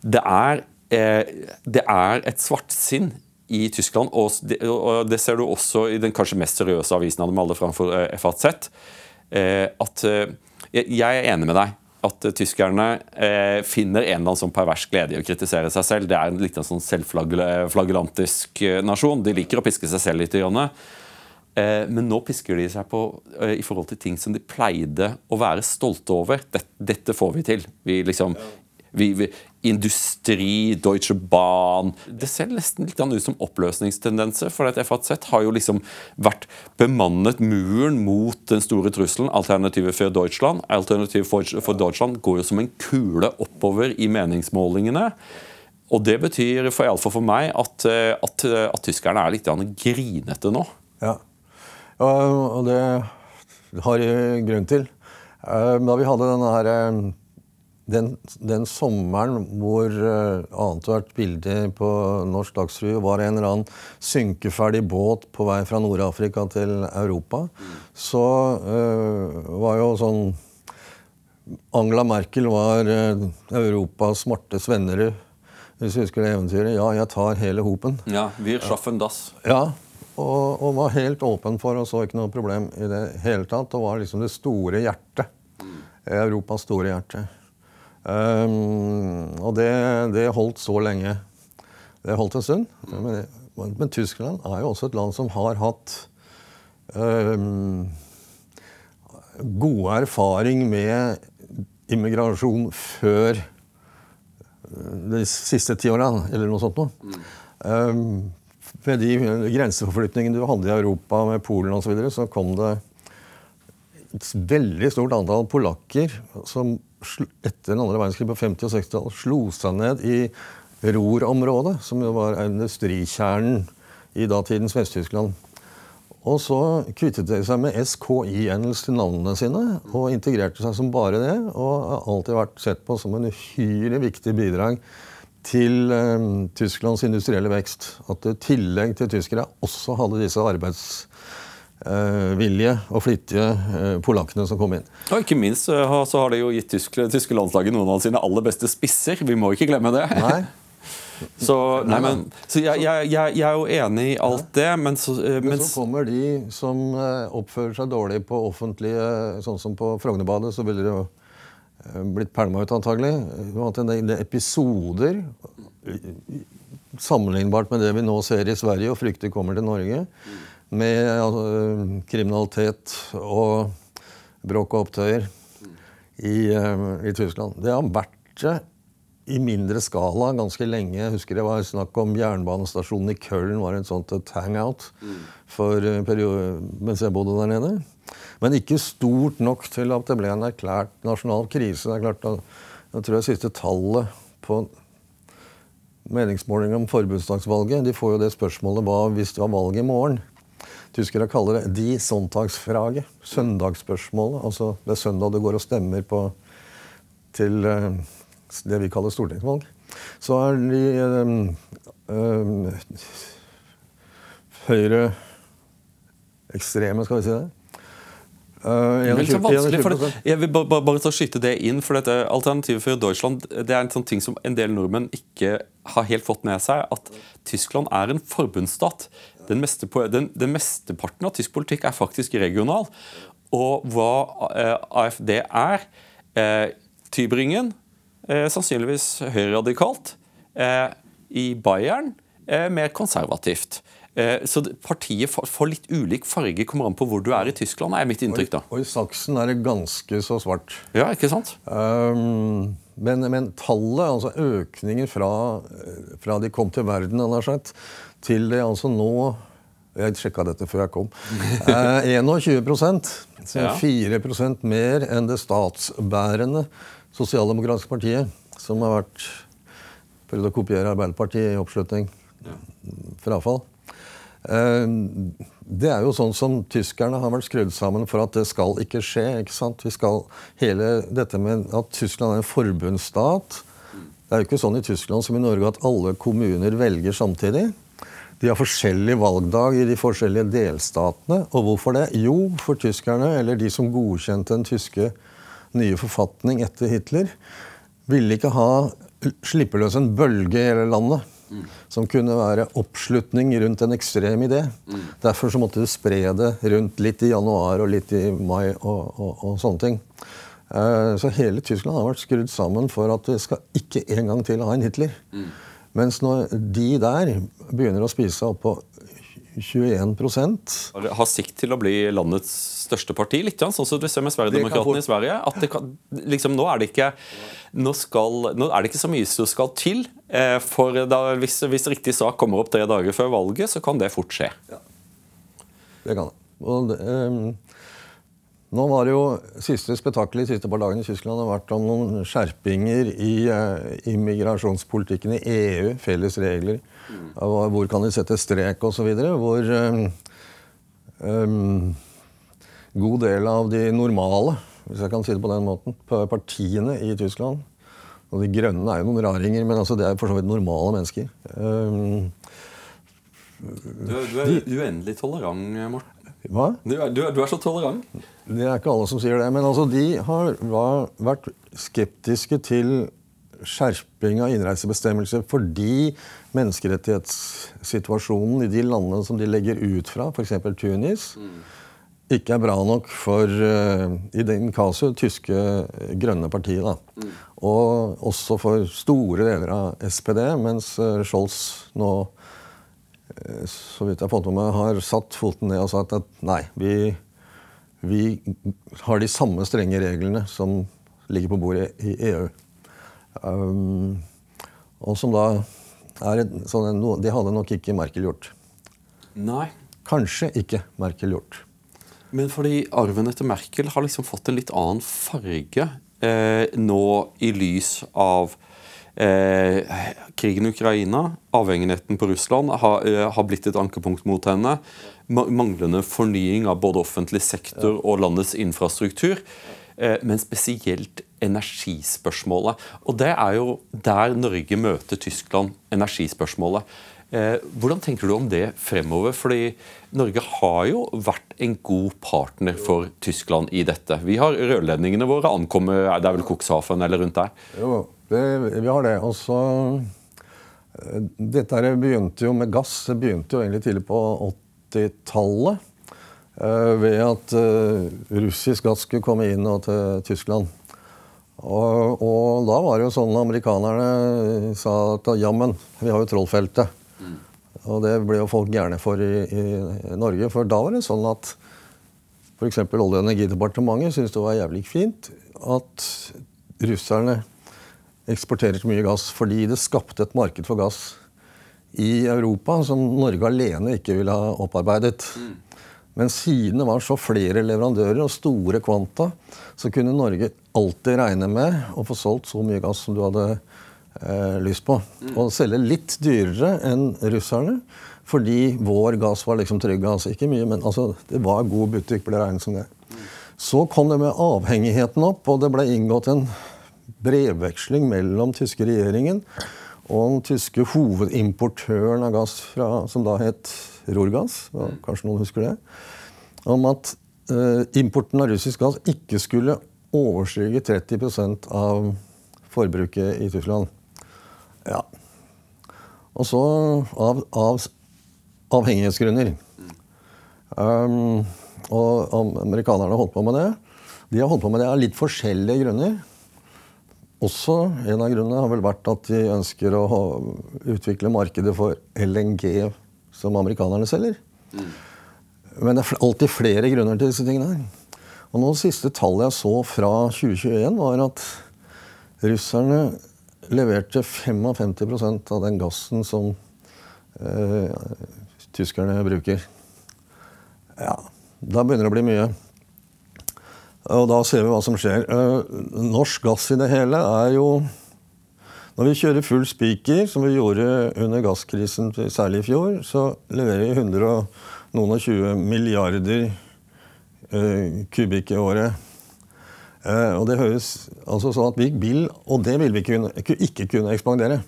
Det er, eh, det er et svartsinn i Tyskland, og det, ser du også i den kanskje mest seriøse avisen av dem alle framfor eh, FAZ. eh, At eh, jeg er enig med deg at eh, tyskerne eh, finner en eller annen sånn pervers glede i å kritisere seg selv. Det er en litt sånn selvflagellantisk eh, nasjon. De liker å piske seg selv litt. Grann. Eh, men nå pisker de seg på eh, i forhold til ting som de pleide å være stolte over. Dette, dette får vi til. Vi liksom vi, vi, industri, Deutsche Bahn Det ser nesten litt ut som oppløsningstendenser. For at FAZ har jo liksom vært bemannet muren mot den store trusselen. Alternativet for Deutschland. Alternativet for, Deutschland går jo som en kule oppover i meningsmålingene. Og det betyr for, i alle fall for meg at, eh, at, at tyskerne er litt grinete nå. Ja. Og, det har grunn til. Eh, Da vi hadde denne her eh, den, den sommeren hvor uh, annethvert bilde på Norsk Dagsrevy var en eller annen synkeferdig båt på vei fra Nord-Afrika til Europa, så uh, var jo sånn Angela Merkel var uh, Europas smarte Svennerud. Hvis du husker det eventyret. Ja, jeg tar hele hopen. Ja, Wir schaffen das. Ja, og, og var helt åpen for og så ikke noe problem i det hele tatt. Og var liksom det store hjertet. Europas store hjerte. Um, og det, det holdt så lenge. Det holdt en stund. Men, men, Tyskland er jo også et land som har hatt um, gode erfaring med immigrasjon før de siste ti åra, eller noe sånt noe. Um, Med de grenseforflytningene du hadde i Europa med Polen osv., så, videre, så kom det et veldig stort antall polakker som etter den andre verdenskrig på 50- og 60-tallet slo seg ned i Ruhr-området, som jo var industrikjernen i datidens Vest-Tyskland. Og så kvittet de seg med SKI-endelse til navnene sine og integrerte seg som bare det. Og har alltid vært sett på som en uhyre viktig bidrag til eh, Tysklands industrielle vekst. At i tillegg til tyskere også hadde disse arbeidsvillige og flittige eh, polakkene som kom inn. Og ikke minst eh, så har det jo gitt tyske, tyske landslaget noen av sine aller beste spisser. Vi må ikke glemme det. Nei, Så, nei, men, så jeg, jeg, jeg, jeg er jo enig i alt det, men så, eh, Men så kommer de som eh, oppfører seg dårlig på offentlige Sånn som på Frognerbadet, så ville det jo eh, blitt pælma ut, antagelig. Det har hatt en del episoder eh, sammenlignbart med det vi nå ser i Sverige og frykter kommer til Norge. Med altså, kriminalitet og bråk og opptøyer i, uh, i Tyskland. Det har vært det i mindre skala ganske lenge. Jeg husker det var snakk om jernbanestasjonen i Köln var en sånt et hangout for eh, periode, mens jeg bodde der nede. Men ikke stort nok til at det ble en erklært nasjonal krise. Det er klart, Jeg tror det siste tallet på meningsmåling om forbundsdagsvalget De får jo det spørsmålet hva hvis det var valg i morgen. Tyskere kaller det 'de Sonntagsfrage'. Søndagsspørsmålet. Altså det er søndag du går og stemmer på til eh, det vi kaller stortingsvalg. Så er de eh, eh, høyreekstreme, skal vi si det. Vel, så 21 vanskelig, det, jeg vil bare, bare, bare skyte det inn, for dette Alternativet for Deutschland det er en sånn ting som en del nordmenn ikke har helt fått med seg, at Tyskland er en forbundsstat. Den, meste, den, den mesteparten av tysk politikk er faktisk regional. Og hva eh, AFD er eh, Tybringen, eh, sannsynligvis høyreradikalt. Eh, I Bayern eh, mer konservativt. Eh, så partiet får, litt ulik farge, kommer an på hvor du er i Tyskland, er mitt inntrykk. da. Og i Saksen er det ganske så svart. Ja, ikke sant? Um, men, men tallet, altså økningen fra, fra de kom til verden, til det altså nå Jeg sjekka dette før jeg kom. Eh, 21% så Ja. 4 mer enn det statsbærende sosialdemokratiske partiet, som har vært prøvd å kopiere Arbeiderpartiet i oppslutning. Frafall. Eh, Det er jo sånn som tyskerne har vært skrudd sammen for at det skal ikke skje. ikke sant? Vi skal, hele dette med at Tyskland er en forbundsstat, Det er jo ikke sånn i Tyskland som i Norge at alle kommuner velger samtidig. De har forskjellig valgdag i de forskjellige delstatene. Og hvorfor det? Jo, for tyskerne, eller de som godkjente den tyske nye forfatning etter Hitler, ville ikke ha slippe løs en bølge i hele landet. Mm. Som kunne være oppslutning rundt en ekstrem idé. Mm. Derfor så måtte du spre det rundt litt i januar og litt i mai og, og, og sånne ting. Uh, så hele Tyskland har vært skrudd sammen for at vi skal ikke en gang til ha en Hitler. Mm. Mens når de der begynner å spise opp på 21% Har sikt til å bli landets største parti, litt sånn som du ser med Sverigedemokraterna i Sverige. at kan, liksom, nå, er det ikke, nå, skal, nå, er det ikke så mye som skal til. Eh, for da, hvis, hvis, riktig sak kommer opp tre dager før valget, så kan det fort skje. Ja. Det kan det. Og det um, nå var det jo Siste spetakkelet de siste par dagene i Tyskland har vært om noen skjerpinger i uh, immigrasjonspolitikken i EU. Felles regler. Hvor kan de sette strek osv. Hvor um, um, god del av de normale, hvis jeg kan si det på den måten, partiene i Tyskland og De grønne er jo noen raringer, men altså, det er for så vidt normale mennesker. Um, du, du, er uendelig tolerant, Morten. Hva? Du, du, du, er så tolerant. Det er ikke alle som sier det. Men altså, de har vært skeptiske til skjerping av innreisebestemmelser fordi menneskerettighetssituasjonen i de landene som de legger ut fra, f.eks. Tunis, mm. ikke er bra nok for uh, i den casu tyske grønne partiet. Mm. Og også for store deler av SPD, mens uh, Scholz nå Eh, så vidt jeg har fått med meg, har satt foten ned og sagt at nei, vi, vi har de samme strenge reglene som ligger på bordet i EU. Um, og som da er et, sånn, Det hadde nok ikke Merkel gjort. Nei. Kanskje ikke Merkel gjort. Men fordi arven etter Merkel har liksom fått en litt annen farge eh, nå i lys av Eh, krigen i Ukraina, avhengigheten på Russland, har, eh, har, blitt et ankepunkt mot henne. Manglende fornying av både offentlig sektor og landets infrastruktur. Eh, men spesielt energispørsmålet. Og det er jo der Norge møter Tyskland, energispørsmålet. Eh, hvordan tenker du om det fremover? Fordi Norge har jo vært en god partner for Tyskland i dette. Vi har rørledningene våre ankommer Det er vel Cuxhaven eller rundt der? Jo, det, vi har det. Og så eh, Dette begynte jo med gass. Det begynte jo egentlig tidlig på 80-tallet. Eh, ved at eh, russisk gass skulle komme inn til Tyskland. Og, og, da var det jo sånn amerikanerne sa at jammen, vi har jo Trollfeltet. Mm. Og det ble jo folk gærne for i, i Norge. For da var det sånn at f.eks. Olje- og energidepartementet syntes det var jævlig fint at russerne eksporterer så mye gass fordi det skapte et marked for gass i Europa som Norge alene ikke ville ha opparbeidet. Mm. Men siden det var så flere leverandører og store kvanta, så kunne Norge alltid regne med å få solgt så mye gass som du hadde eh, lyst på. Mm. Og selge litt dyrere enn russerne, fordi vår gass var liksom trygg gass. Ikke mye, men altså, det var god butikk, ble regnet som det. Mm. Så kom det med avhengigheten opp, og det ble inngått en brevveksling mellom tyske regjeringen og den tyske hovedimportøren av gass, fra, som da het Rorgass, kanskje noen husker det, om at eh, importen av russisk gass ikke skulle overstige 30% av forbruket i Tyskland. Ja. Og så av, av avhengighetsgrunner. Um, og amerikanerne har holdt på med det. De har holdt på med det av litt forskjellige grunner. Også en av grunnene har vel vært at de ønsker å utvikle markedet for LNG som amerikanerne selger. Mm. Men det er alltid flere grunner til disse tingene. her. Og nå Det siste tallet jeg så fra 2021, var at russerne leverte 55% av den gassen som eh, tyskerne bruker. Ja, da begynner det å bli mye. Og da ser vi hva som skjer. Eh, norsk gass i det hele er jo Når vi kjører full spiker, som vi gjorde under gasskrisen særlig i fjor, så leverer vi 100 og noen og 20 milliarder uh, kubikk i året. Eh, og det høres altså sånn at vi vil, og det vil vi kunne, ikke kunne ekspandere.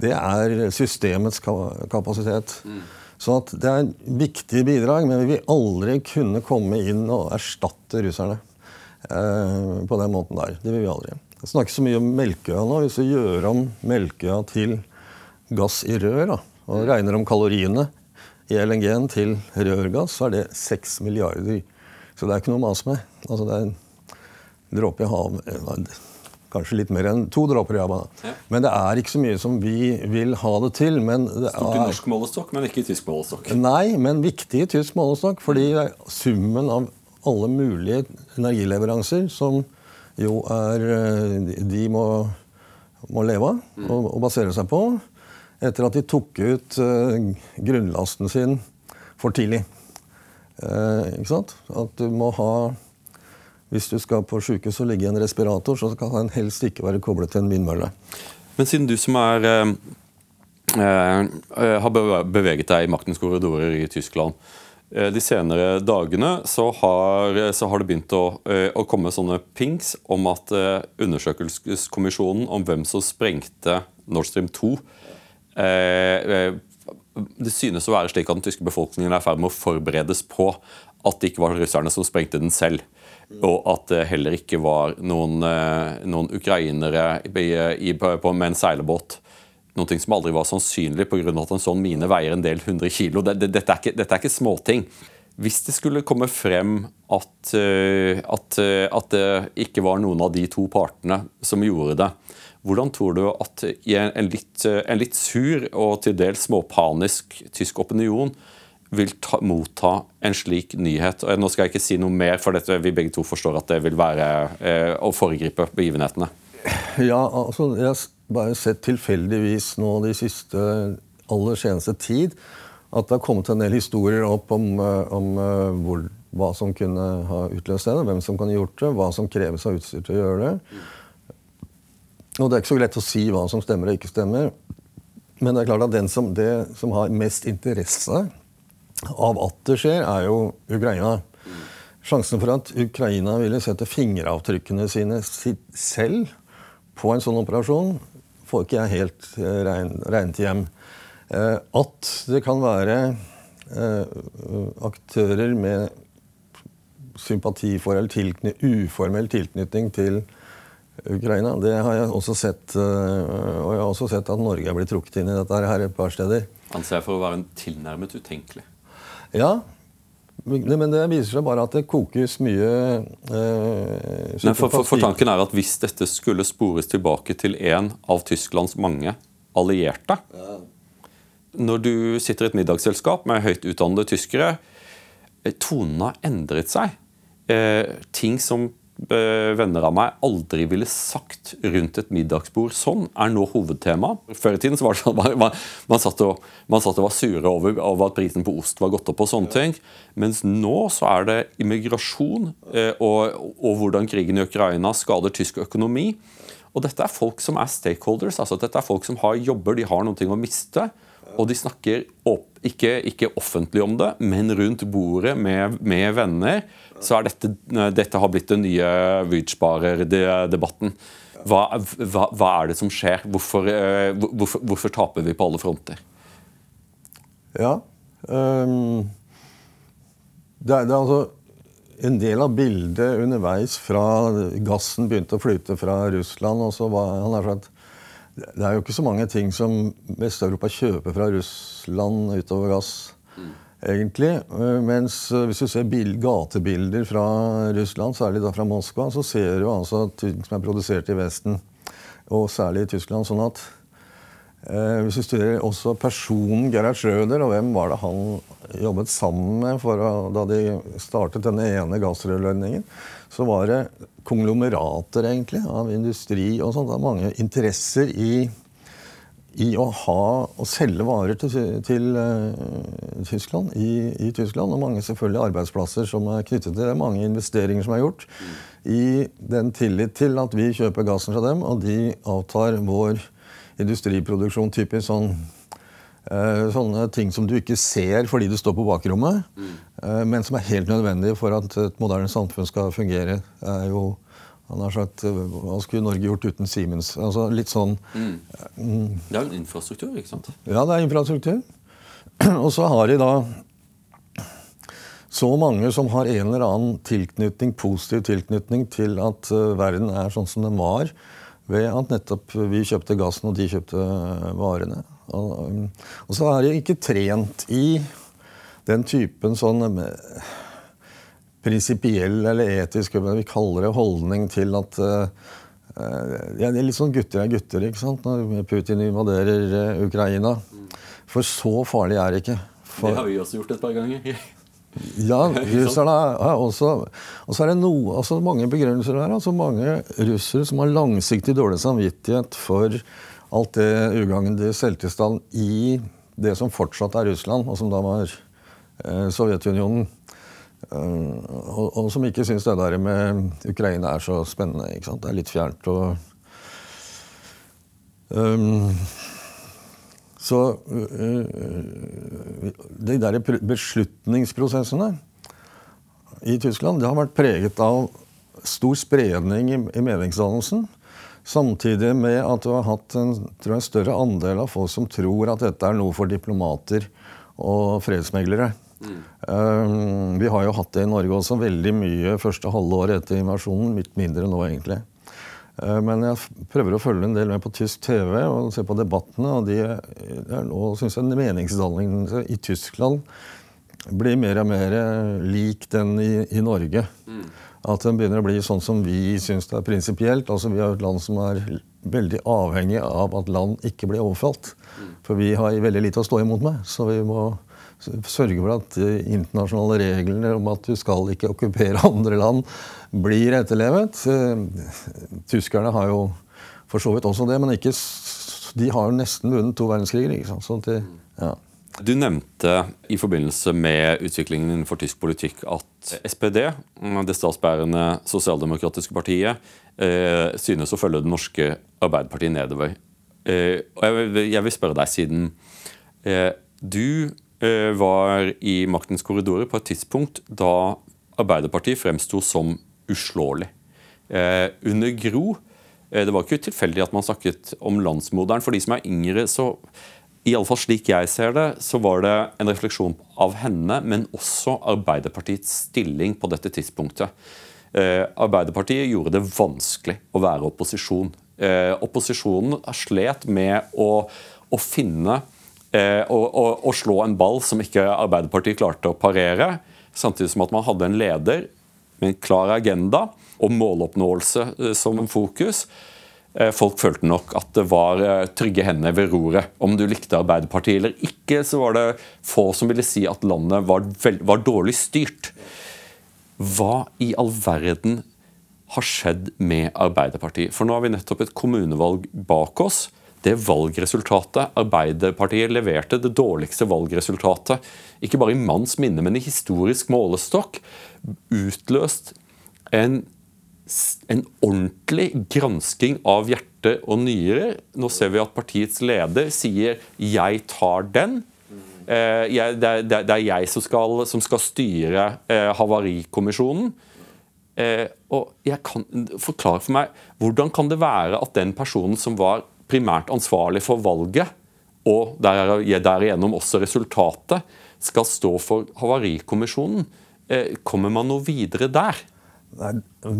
Det er systemets kapasitet. Mm. Så det er viktige viktig bidrag, men vi vil aldri kunne komme inn og erstatte russerne eh, på den måten der. Det vil vi aldri. Jeg snakker så mye om Melkøya nå. Hvis vi gjør om Melkøya til gass i rør, da, og regner om kaloriene i LNG-en til rørgass, så er det 6 milliarder. Så det er ikke noe å mase med. Altså, det er en dråpe i havet Kanskje litt mer enn to dråper i havet. Ja. Men det er ikke så mye som vi vil ha det til. Men det Stort i norsk målestokk, men ikke i tysk målestokk? Nei, men viktig i tysk målestokk. Fordi summen av alle mulige energileveranser som jo er eh, De må, må leve av mm. og, og basere seg på etter at de tok ut uh, grunnlasten sin for tidlig. Uh, ikke sant? At du må ha Hvis du skal på sjukehus og ligge i en respirator, så kan den helst ikke være koblet til en vindmølle. Men siden du som er uh, har beveget deg i maktens korridorer i Tyskland de senere dagene så har, så har det begynt å, å, komme sånne pings om at undersøkelseskommisjonen om hvem som sprengte Nord Stream 2, Eh, eh, det synes å være slik at den tyske befolkningen er i ferd med å forberedes på at det ikke var russerne som sprengte den selv. Og at det heller ikke var noen, eh, noen ukrainere i, i, på, med en seilbåt. Noe som aldri var sannsynlig pga. at en sånn mine veier en del hundre kilo. Dette, er ikke, dette er ikke småting. Hvis det skulle komme frem at, at, at det ikke var noen av de to partene som gjorde det, hvordan tror du at en litt, en litt sur og til dels småpanisk tysk opinion vil ta, motta en slik nyhet? Nå skal jeg ikke si noe mer, for dette, vi begge to forstår at det vil være eh, å foregripe begivenhetene. Ja, altså, jeg bare sett tilfeldigvis nå de siste aller seneste tid at det har kommet en del historier opp om, eh, om eh, hvor, hva som kunne ha utløst det, hvem som ha gjort det, hva som kreves av utstyr til å gjøre det. Og det er ikke så lett å si hva som stemmer og ikke stemmer. Men det er klart at den som, det som har mest interesse av at det skjer, er jo Ukraina. Sjansen for at Ukraina ville sette fingeravtrykkene sine selv på en sånn operasjon, får ikke jeg helt eh, regnet hjem. Eh, at det kan være eh, aktører med sympati for eller uformell tilknytning til Ukraina. Det har jeg også sett. Og jeg har også sett at Norge er blitt trukket inn i dette her et par steder. Anser jeg for å være en tilnærmet utenkelig. Ja. Men det viser seg bare at det kokes mye eh, Nei, for, for, for, tanken er at Hvis dette skulle spores tilbake til en av Tysklands mange allierte ja. Når du sitter i et middagsselskap med høyt utdannede tyskere eh, Tonen har endret seg. Eh, ting som venner av meg aldri ville sagt rundt et middagsbord sånn, er nå hovedtema. Før i tiden så var det sånn man, man, man, satt og, man satt og var sure over, over, at prisen på ost var gått opp. og sånne ting. Mens nå så er det immigrasjon eh, og, og, hvordan krigen i Ukraina skader tysk økonomi. Og dette er folk som er stakeholders. altså Dette er folk som har jobber, de har noe å miste. Og de snakker opp, ikke, ikke, offentlig om det, men rundt bordet med, med venner. Så er dette, dette har blitt den nye Wydsparer-debatten. Hva, hva, hva, er det som skjer? Hvorfor, eh, hvorfor, hvorfor, taper vi på alle fronter? Ja um, det, er, det, er, altså en del av bildet underveis fra gassen begynte å flyte fra Russland. og så var han er sagt, det er jo ikke så mange ting som Vest-Europa kjøper fra Russland utover gass. Egentlig. Mens hvis du ser gatebilder fra Russland, særlig da fra Moskva, så ser du altså ting som er produsert i Vesten, og særlig i Tyskland. sånn at Hvis du studerer også personen Gerhard Schrøder, og hvem var det han jobbet sammen med å, da de startet denne ene gassrørledningen, så var det konglomerater egentlig, av industri og sånt. Det er mange interesser i, i å ha og selge varer til, til uh, Tyskland, i, i, Tyskland. Og mange selvfølgelig arbeidsplasser som er knyttet til det. Mange investeringer som er gjort. I den tillit til at vi kjøper gassen fra dem, og de avtar vår industriproduksjon typisk sånn Eh, sånne ting som du ikke ser fordi du står på bakrommet, mm. men som er helt nødvendig for at et moderne samfunn skal fungere. er jo Han har sagt eh, Hva skulle Norge gjort uten Siemens? Altså litt sånn Det er jo en infrastruktur, ikke sant? Ja, det er infrastruktur. Og så har de da så mange som har en eller annen tilknytning, positiv tilknytning til at verden er sånn som den var, ved at nettopp vi kjøpte gassen og de kjøpte eh, varene. Og, um, og så er de ikke trent i den typen sånn eh, prinsipiell eller etisk vi kaller det, holdning til at uh, ja, det er litt sånn gutter er gutter, ikke sant, når Putin invaderer Ukraina. For så farlig er det ikke. For, det har vi også gjort et par ganger. Ja, russerne er også Og så er det noe, altså mange begrunnelser her. altså Mange russere som har langsiktig dårlig samvittighet for alt det ugagn de stelte i det som fortsatt er Russland, og som da var eh, Sovjetunionen. Uh, og, og, som ikke syns det der med Ukraina er så spennende. ikke sant? Det er litt fjernt. og um, Så uh, de der beslutningsprosessene i Tyskland det har vært preget av stor spredning i, meningsdannelsen. Samtidig med at du har hatt en, jeg, større andel av folk som tror at dette er noe for diplomater og fredsmeglere. Um, vi har jo hatt det i Norge også veldig mye første halve året etter invasjonen. Litt mindre nå, egentlig. Uh, men jeg prøver å følge en del med på tysk TV og se på debattene. og de, er nå synes jeg meningsdannelsen i Tyskland blir mer og mer lik den i, i Norge. Mm. At den begynner å bli sånn som vi syns det er prinsipielt. Altså, vi er et land som er veldig avhengig av at land ikke blir overfalt. Mm. For vi har veldig lite å stå imot med. så vi må sørge for at internasjonale reglene om at du skal ikke okkupere andre land, blir etterlevet. Eh, tyskerne har jo for så vidt også det, men ikke, de har jo nesten vunnet to verdenskriger. ikke sant? Sånn til, ja. Du nevnte i forbindelse med utviklingen innenfor tysk politikk at SPD, det statsbærende sosialdemokratiske partiet, eh, synes å følge det norske Arbeiderpartiet nedover. Eh, og jeg vil, spørre deg, siden du var i maktens korridorer på et tidspunkt da Arbeiderpartiet fremsto som uslåelig. Eh, under Gro eh, Det var ikke tilfeldig at man snakket om landsmoderen. For de som er yngre, så i alle fall slik jeg ser det, så var det en refleksjon av henne, men også Arbeiderpartiets stilling på dette tidspunktet. Arbeiderpartiet gjorde det vanskelig å være opposisjon. opposisjonen slet med å, å finne eh, å, slå en ball som ikke Arbeiderpartiet klarte å parere. Samtidig som at man hadde en leder med en klar agenda og måloppnåelse eh, som fokus. Eh, folk følte nok at det var trygge hender ved roret. Om du likte Arbeiderpartiet eller ikke, så var det få som ville si at landet var, var dårlig styrt. Hva i all verden har skjedd med Arbeiderpartiet? For nå har vi nettopp et kommunevalg bak oss det valgresultatet Arbeiderpartiet leverte, det dårligste valgresultatet, ikke bare i manns minne, men i historisk målestokk, utløst en, en ordentlig gransking av hjerte og nyrer. Nå ser vi at partiets leder sier 'jeg tar den'. Eh, det, er, jeg som skal, som skal styre eh, Havarikommisjonen. Eh, og jeg kan Forklar for meg, hvordan kan det være at den personen som var primært ansvarlig for valget, og derigjennom også resultatet, skal stå for Havarikommisjonen. Eh, kommer man noe videre der? Nei,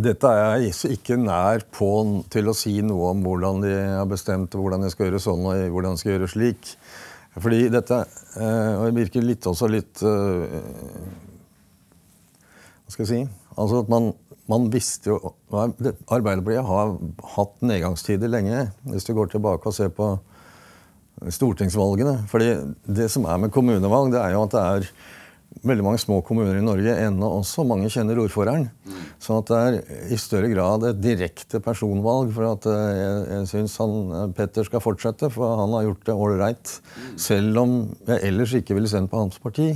dette er jeg ikke nær på til å si noe om hvordan de har bestemt hvordan de skal gjøre sånn og hvordan de skal gjøre slik. Fordi dette eh, og det virker litt også litt eh, Hva skal jeg si? Altså at man man visste jo Arbeiderpartiet har hatt nedgangstider lenge, hvis du går tilbake og ser på stortingsvalgene. Fordi det som er med kommunevalg, det er jo at det er veldig mange små kommuner i Norge ennå også. Mange kjenner ordføreren. Så at det er i større grad et direkte personvalg. For at eh, jeg, jeg syns eh, Petter skal fortsette, for han har gjort det ålreit. Selv om jeg ellers ikke ville sendt på hans parti.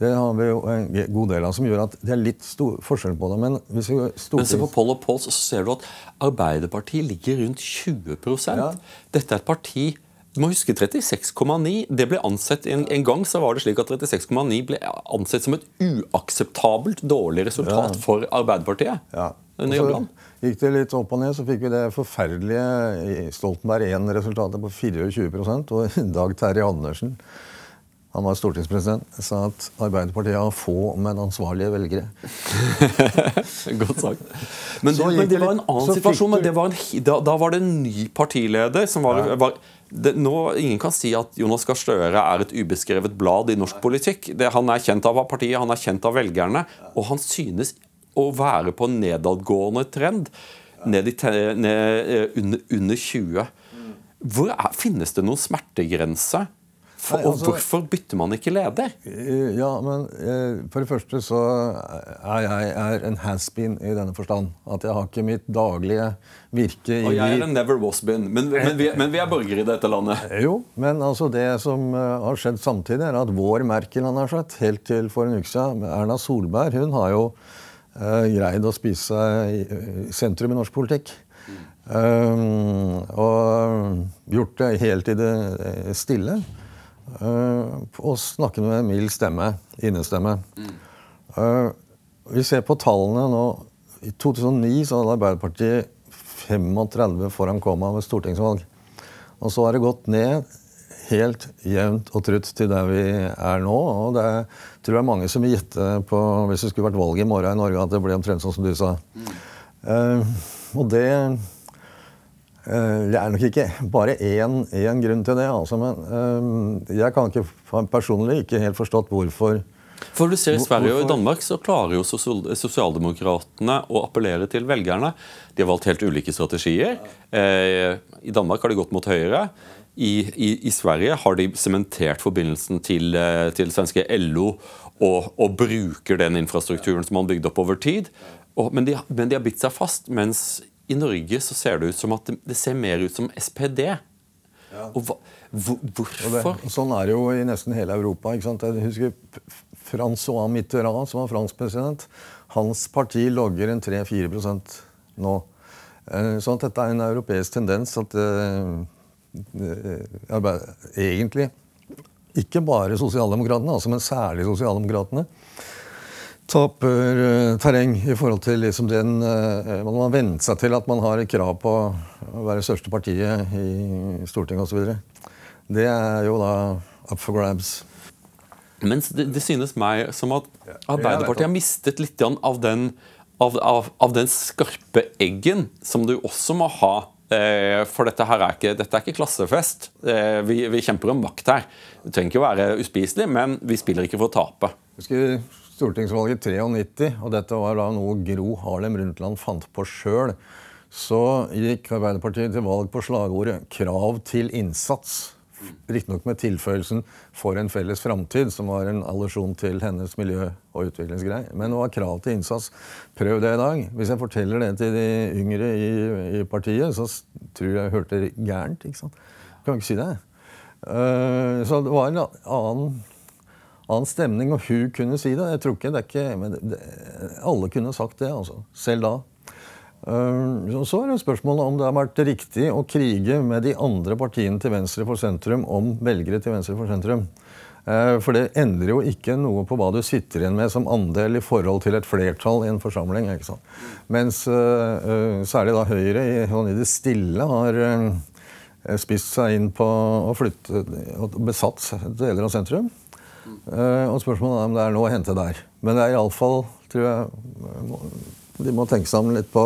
Det har vi jo en god del av som gjør at det er litt stor forskjell på det. Men hvis vi stortings... Men se på Poll og Polls, så ser du at Arbeiderpartiet ligger rundt 20 ja. Dette er et parti du må huske 36,9. Det ble ansett en, en, gang så var det slik at 36,9 ble ansett som et uakseptabelt dårlig resultat ja. for Arbeiderpartiet. Ja. Altså, gikk det litt opp og ned, så fikk vi det forferdelige Stoltenberg 1-resultatet på 24% og Dag Terje Andersen han var stortingspresident, sa at Arbeiderpartiet har få, men ansvarlige velgere. Godt sagt. Men det, men det, var en annen situasjon. Du... Var en, da, da, var det en ny partileder som var, ja. var det, nå, Ingen kan si at Jonas Gahr Støre er et ubeskrevet blad i norsk politikk. Det, han er kjent av partiet, han er kjent av velgerne, og han synes å være på en nedadgående trend. Ned i, ned, eh, under, under 20. Hvor er, finnes det noen smertegrense? For, Nei, altså, og hvorfor bytter man ikke leder? Eh, ja, men eh, For det første så er jeg er en has-been i denne forstand. At jeg har ikke mitt daglige virke i Og jeg er en never was-been. Men, men, men, vi er borgere i dette landet. Jo, men altså det som har skjedd samtidig, er at vår Merkel han har sett, helt til for en uke siden, Erna Solberg, hun har jo uh, greid å spise i sentrum i norsk politikk. Um, og gjort det helt i det stille. Uh, og snakke med mild stemme. Innestemme. Mm. Uh, vi ser på tallene nå. I 2009 så hadde Arbeiderpartiet 35 foran komma ved stortingsvalg. Og så har det gått ned helt jevnt og trutt til der vi er nå. Og det tror jeg mange som vil gjette på, hvis det skulle vært valg i morgen i Norge, at det ble omtrent sånn som du sa. Mm. Uh, og det Eh, det er nok ikke bare én, én grunn til det, altså, men uh, jeg kan ikke personlig ikke helt forstått hvorfor for du ser I Sverige og i Danmark så klarer jo sosialdemokratene å appellere til velgerne. De har valgt helt ulike strategier. Eh, I Danmark har de gått mot høyre. I, i, i Sverige har de sementert forbindelsen til, eh, til svenske LO og, og, bruker den infrastrukturen som man bygde opp over tid. Og, men, de, men de har bitt seg fast. Mens i Norge så ser det ut som at det, ser mer ut som SPD. Ja. Og hva, hvor, hvorfor? Det, sånn er det jo i nesten hele Europa. ikke sant? Jeg husker Francois Mitterrand, som var fransk president. Hans parti logger en 3-4 nå. Så sånn at dette er en europeisk tendens at uh, egentlig ikke bare sosialdemokratene, altså, men særlig sosialdemokratene, taper uh, terreng i forhold til liksom den uh, Man har vent seg til at man har krav på å være største partiet i Stortinget osv. Det er jo da up for grabs. Mens det, det synes meg som at Arbeiderpartiet har mistet litt av den, av, av, av den skarpe eggen som du også må ha for dette her er ikke, dette er ikke klassefest. Vi, vi, kjemper om makt her. Det trenger ikke å være uspiselig, men vi spiller ikke for å tape. Husker stortingsvalget 93, og dette var da noe Gro Harlem Brundtland fant på sjøl, så gikk Arbeiderpartiet til valg på slagordet 'krav til innsats'. Riktignok med tilføyelsen 'for en felles framtid', som var en allusjon til hennes miljø- og utviklingsgreie. Men det var krav til innsats. Prøv det i dag. Hvis jeg forteller det til de yngre i, i partiet, så tror jeg jeg hørte gærent. ikke sant? Kan ikke si det. Uh, så det var en annen annen stemning, og hun kunne si det. Jeg tror ikke det er ikke det, Alle kunne sagt det, altså. Selv da. Uh, så er det spørsmålet om det har vært riktig å krige med de andre partiene til venstre for sentrum om velgere til venstre for sentrum. Uh, for det endrer jo ikke noe på hva du sitter igjen med som andel i forhold til et flertall i en forsamling. ikke sant? Mens uh, særlig da Høyre i, sånn det stille har spist seg inn på å flytte og besatt deler av sentrum. Uh, og spørsmålet er om det er noe å hente der. Men det er iallfall, tror jeg De må tenke sammen litt på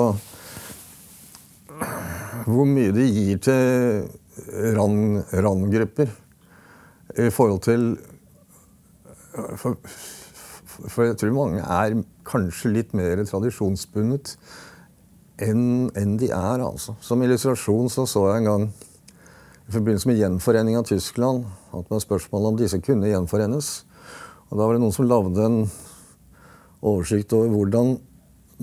hvor mye de gir til randgrupper i forhold til for, for, jeg tror mange er kanskje litt mer tradisjonsbundet enn, enn de er, altså. Som illustrasjon så så jeg en gang i forbindelse med gjenforening av Tyskland at det var spørsmål om disse kunne gjenforenes. Og Da var det noen som lagde en oversikt over hvordan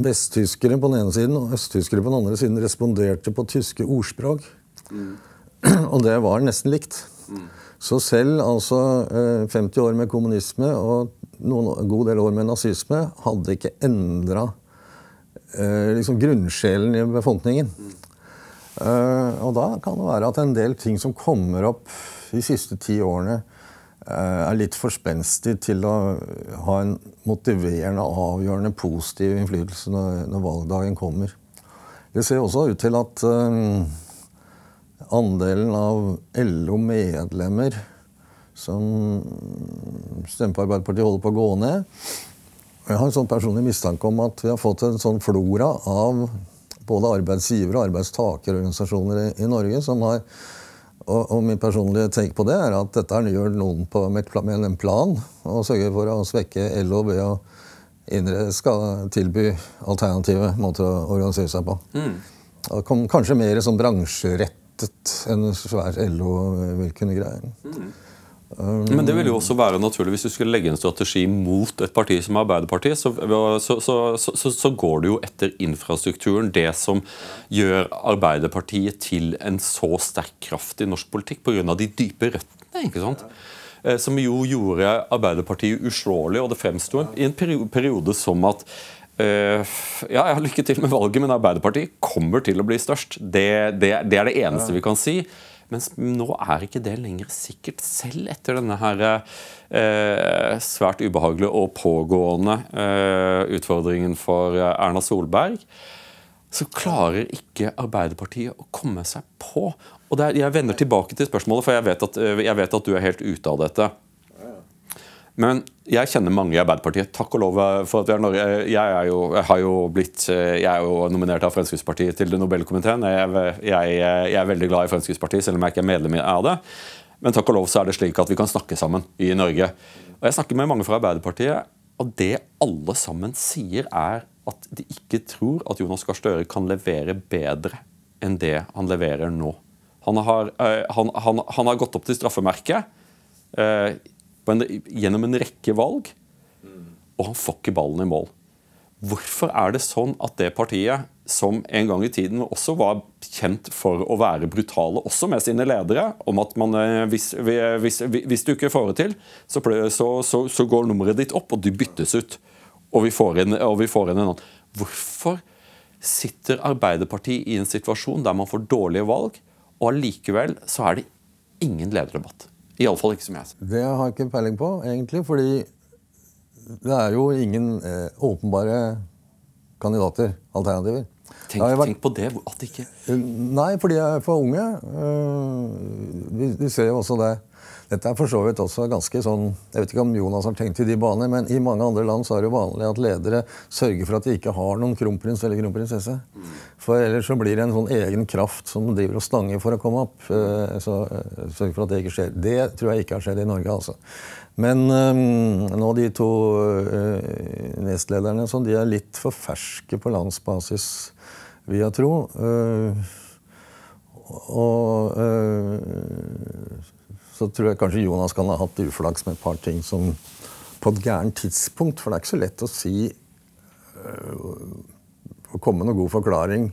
vesttyskere på den ene siden og østtyskere på den andre siden responderte på tyske ordspråk. Mm. Og det var nesten likt. Mm. Så selv altså 50 eh, år med kommunisme og noen, en god del år med nazisme hadde ikke endra eh, liksom grunnsjelen i befolkningen. Mm. Uh, og da kan det være at en del ting som kommer opp de siste ti årene, Eh, er litt for spenstig til å ha en motiverende, avgjørende positiv innflytelse når, når valgdagen kommer. Det ser også ut til at um, andelen av LO-medlemmer som stemmer på Arbeiderpartiet, holder på å gå ned. Jeg har en sånn personlig mistanke om at vi har fått en sånn flora av både arbeidsgiver- og arbeidstakerorganisasjoner i, i Norge som har og, og, min personlige take på det er at dette gjør noen på, med, med, en plan og sørger for å svekke LO ved å innre, skal tilby alternative måter å organisere seg på. Mm. Kom, kanskje mer som bransjerettet enn svær LO vil kunne greie. Mm. Men det vil jo også være naturlig hvis du skulle legge en strategi mot et parti som Arbeiderpartiet, så, så, så, så, går det jo etter infrastrukturen, det som gjør Arbeiderpartiet til en så sterk kraft i norsk politikk pga. de dype røttene. ikke sant? Eh, som jo gjorde Arbeiderpartiet uslåelig, og det fremsto i en periode som at Uh, ja, jeg har lykke til med valget, men Arbeiderpartiet kommer til å bli størst. Det, det, det er det eneste vi kan si. Mens nå er ikke det lenger sikkert, selv etter denne her eh, svært ubehagelige og pågående eh, utfordringen for eh, Erna Solberg. Så klarer ikke Arbeiderpartiet å komme seg på. Og er, Jeg vender tilbake til spørsmålet, for jeg vet, at, eh, jeg vet at du er helt ute av dette. Men jeg kjenner mange i Arbeiderpartiet. Takk og lov for at vi er Norge. Jeg er jo, jeg jo blitt, jeg er jo nominert av Fremskrittspartiet til Nobelkomiteen. Jeg, jeg, jeg, er veldig glad i Fremskrittspartiet, selv om jeg ikke er medlem av det. Men takk og lov så er det slik at vi kan snakke sammen i Norge. Og Jeg snakker med mange fra Arbeiderpartiet, og det alle sammen sier, er at de ikke tror at Jonas Gahr Støre kan levere bedre enn det han leverer nå. Han har, han, han, han har gått opp til straffemerket. En, gjennom en rekke valg, og han får ikke ballen i mål. Hvorfor er det sånn at det partiet, som en gang i tiden også var kjent for å være brutale, også med sine ledere, om at man, eh, hvis, hvis, hvis du ikke får det til, så, så, så, går nummeret ditt opp, og du byttes ut. Og vi får inn, vi får inn en annen. Hvorfor sitter Arbeiderpartiet i en situasjon der man får dårlige valg, og allikevel så er det ingen lederdebatt? Iallfall ikke som jeg ser. Det har jeg ikke peiling på, egentlig. Fordi det er jo ingen eh, åpenbare kandidater, alternativer. Tenk, vært... tenk, på det. at ikke Nei, fordi de er for unge. Uh, vi, vi, ser jo også det. Dette er for så vidt også ganske sånn Jeg vet ikke om Jonas har tenkt i de baner, men i mange andre land så er det jo vanlig at ledere sørger for at de ikke har noen kronprins eller kronprinsesse. For ellers så blir det en sånn egen kraft som driver og stanger for å komme opp. Eh, så eh, sørg for at det ikke skjer. Det tror jeg ikke har skjedd i Norge, altså. Men um, nå de to uh, nestlederne sånn, de er litt for ferske på landsbasis, vil jeg tro. Uh, og uh, så tror jeg kanskje Jonas kan ha hatt uflaks med et par ting som på et gærent tidspunkt. For det er ikke så lett å si øh, Å komme med noen god forklaring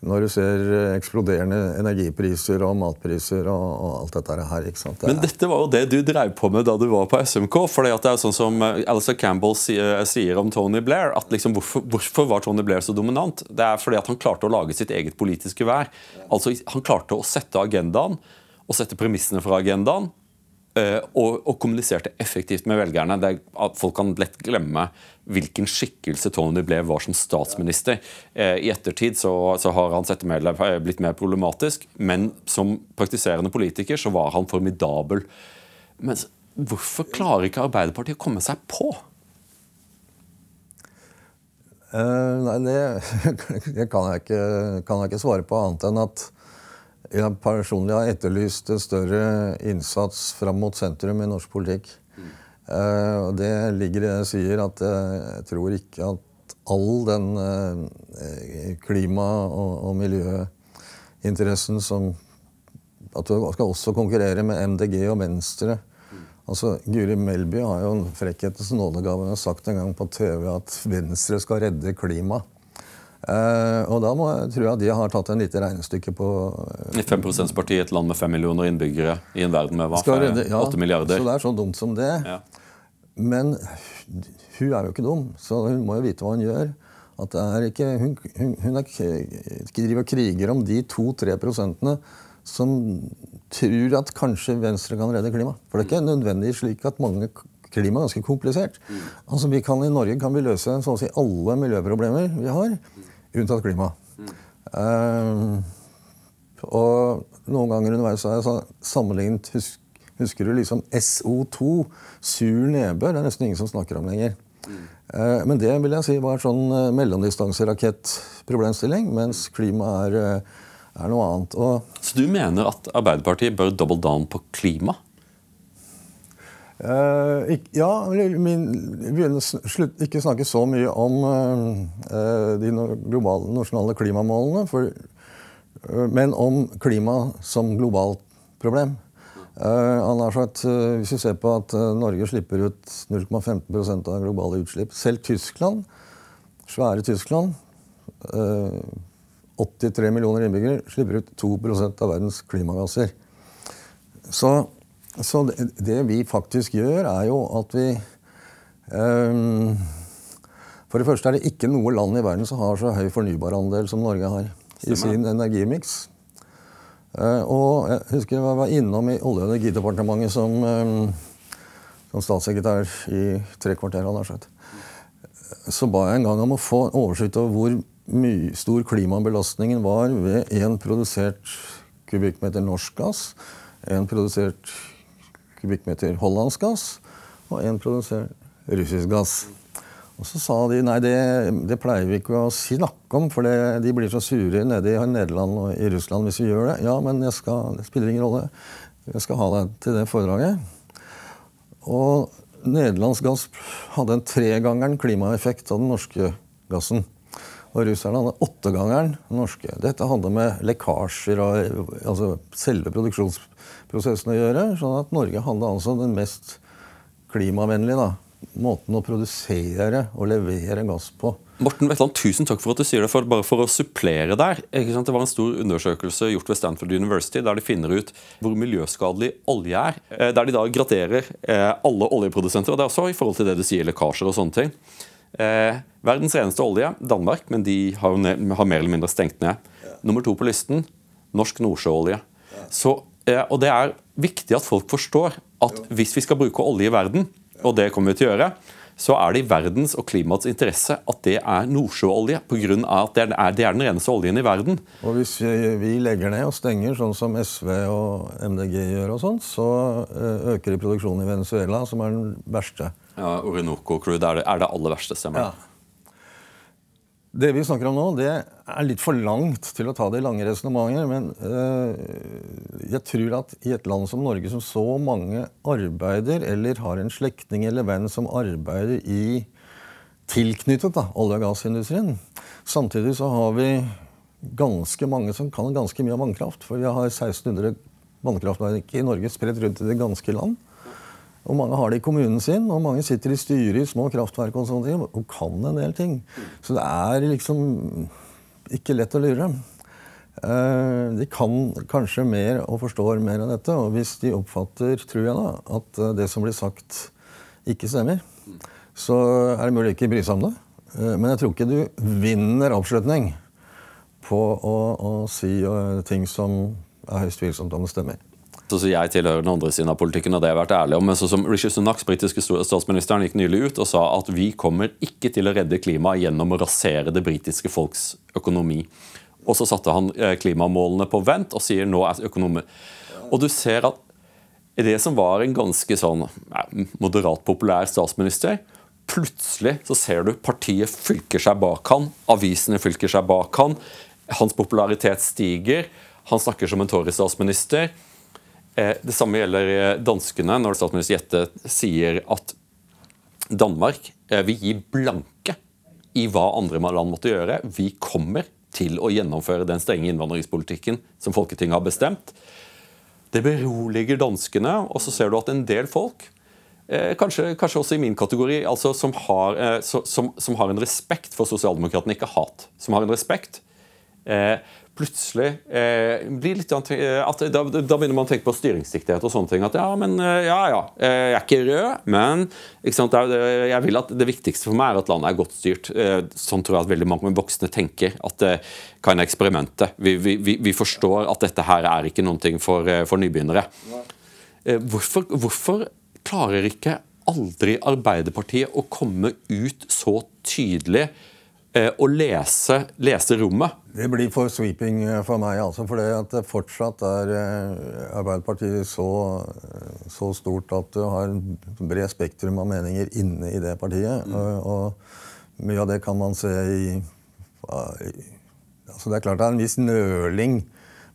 når du ser eksploderende energipriser og matpriser og, og alt dette her. ikke sant? Det Men dette var jo det du drev på med da du var på SMK. for det er sånn som øh, Alistair Campbell sier, sier om Tony Blair. at liksom, hvorfor, hvorfor, var Tony Blair så dominant? Det er fordi at han klarte å lage sitt eget politiske vær. Altså, Han klarte å sette agendaen og sette premissene for agendaen. Eh, og, og, kommuniserte effektivt med velgerne. at Folk kan lett glemme hvilken skikkelse Tony Blair var som statsminister. Eh, I ettertid så, så har hans ettermæle blitt mer problematisk, men som praktiserende politiker så var han formidabel. Men hvorfor klarer ikke Arbeiderpartiet å komme seg på? Uh, nei, det kan, jeg ikke, kan jeg ikke svare på, annet enn at jeg personlig har etterlyst en større innsats fram mot sentrum i norsk politikk. Mm. Uh, det ligger i det jeg sier, at jeg tror ikke at all den uh, klima- og, og, miljøinteressen som At du skal også konkurrere med MDG og Venstre. Mm. Altså, Guri Melby har jo en frekkhetens nådegave. Sagt en gang på TV at Venstre skal redde klimaet. Uh, og da må, tror jeg de har tatt en lite regnestykke på uh, 5 %-parti i et land med 5 millioner innbyggere i en verden med hva, redde, ja, 8 milliarder. Så det er så dumt som det. Ja. Men hun er jo ikke dum, så hun må jo vite hva hun gjør. At det er ikke, hun, hun, hun ikke, driver kriger om de 2-3 prosentene som tror at kanskje Venstre kan redde klimaet. For det er ikke nødvendig slik at mange klima er ganske komplisert. Mm. Altså vi kan, I Norge kan vi løse så å si alle miljøproblemer vi har unntatt klima. Uh, og noen ganger underveis har jeg sammenlignet husk, Husker du liksom SO2? Sur nedbør. Det er nesten ingen som snakker om lenger. Mm. Uh, men det vil jeg si var sånn uh, mellomdistanserakettproblemstilling, mens klima er, er noe annet. Og, Så du mener at Arbeiderpartiet bør double down på klima? Ikke, ja, min, begynner slutt, ikke snakke så mye om uh, de globale, nasjonale klimamålene, for, uh, men om klima som globalt problem. Sagt, hvis vi ser på at Norge slipper ut 0,15% av globale utslipp Selv Tyskland, svære Tyskland, 83 millioner innbyggere, slipper ut 2% av verdens klimagasser. Så så det, det, vi faktisk gjør, er jo at vi um, For det første er det ikke noe land i verden som har så høy fornybarandel som Norge har i sin energimiks. Uh, og jeg husker jeg var innom i Olje- og energidepartementet som, um, som statssekretær i tre kvarter. Så ba jeg en gang om å få oversikt over hvor stor klimabelastningen var ved én produsert kubikkmeter norsk gass, en produsert kubikkmeter hollandsk gass og én produserer russisk gass. Og så sa de nei, det, det pleier vi ikke å snakke om, for det, de blir så sure nede i Nederland og i Russland hvis vi gjør det. Ja, men skal, det spiller ingen rolle. Jeg skal ha deg til det foredraget. Og nederlandsk gass hadde en tregangeren klimaeffekt av den norske gassen. Og russerne hadde åttegangeren den norske. Dette hadde med lekkasjer og altså selve produksjons prosessen å gjøre. sånn at Norge hadde altså den mest klimavennlige da, måten å produsere og levere gass på. Morten Wetland, tusen takk for at du sier det. For, bare for å supplere der. Det var en stor undersøkelse gjort ved Stanford University der de finner ut hvor miljøskadelig olje er. Eh, der de da graderer eh, alle oljeprodusenter. og Det er også i forhold til det du sier, lekkasjer og sånne ting. Eh, verdens reneste olje, Danmark, men de har, har, mer eller mindre stengt ned. Nummer to på listen, norsk nordsjøolje. Så og det er viktig at folk forstår at hvis vi skal bruke olje i verden, og det kommer vi til å gjøre, så er det i verdens og klimaets interesse at det er nordsjøolje. Pga. at det er, det er, den reneste oljen i verden. Og Hvis vi legger ned og stenger, sånn som SV og MDG gjør, og sånt, så eh, øker de produksjonen i Venezuela, som er den verste. Ja, Orinoco Crude er det, er det aller verste, stemmer ja. Det vi snakker om nå, det er litt for langt til å ta det i lange resonnementer. Men øh, jeg tror at i et land som Norge, som så mange arbeider eller har en slektning eller venn som arbeider i tilknyttet da, olje- og gassindustrien Samtidig så har vi ganske mange som kan ganske mye om vannkraft. For vi har 1600 vannkraftverk i Norge spredt rundt i det ganske land. Og mange har det i kommunen sin, og mange sitter i styret i små kraftverk og sånne ting, og kan en del ting. Så det er liksom ikke lett å lure. Eh, de kan kanskje mer og forstår mer av dette. Og hvis de oppfatter, tror jeg da, at det som blir sagt, ikke stemmer, så er det mulig ikke bry seg om det. Eh, men jeg tror ikke du vinner oppslutning på å, å si eh, ting som er høyst tvilsomt om det stemmer. Så jeg tilhører den andre siden av politikken, og det har jeg vært ærlig om. Men så som Rishi Sunak, britiske statsministeren, gikk nylig ut og sa at vi kommer ikke til å redde klimaet gjennom å rasere det britiske folks økonomi. Og så satte han eh, klimamålene på vent og sier nå er økonomer Og du ser at det som var en ganske sånn moderat populær statsminister, plutselig så ser du partiet fylker seg bak han, avisene fylker seg bak han, hans popularitet stiger, han snakker som en Tory-statsminister. Eh, det samme gjelder eh, danskene, når statsminister Jette sier at Danmark eh, vil gi blanke i hva andre land måtte gjøre. Vi kommer til å gjennomføre den strenge innvandringspolitikken som Folketinget har bestemt. Det beroliger danskene, og så ser du at en del folk, kanskje, kanskje også i min kategori, altså som, har, som, som har en respekt for sosialdemokratene, ikke hat, som har en respekt, plutselig eh, blir litt annet, at da, da, begynner man å tenke på styringsdyktighet og sånne ting. At ja, men eh, ja, ja, eh, jeg er ikke rød, men ikke sant, jeg vil at det viktigste for meg er at landet er godt styrt. Sånn tror jeg at veldig mange voksne tenker. At det kan eksperimentet. Vi, vi, vi, forstår at dette her er ikke noen ting for, for nybegynnere. Hvorfor, hvorfor klarer ikke aldri Arbeiderpartiet å komme ut så tydelig å lese, lese rommet. Det blir for sweeping for meg, altså. For det fortsatt er Arbeiderpartiet så, så, stort at du har en bred spektrum av meninger inne i det partiet. Mm. Og, og mye av det kan man se i, i altså Det er klart det er en viss nøling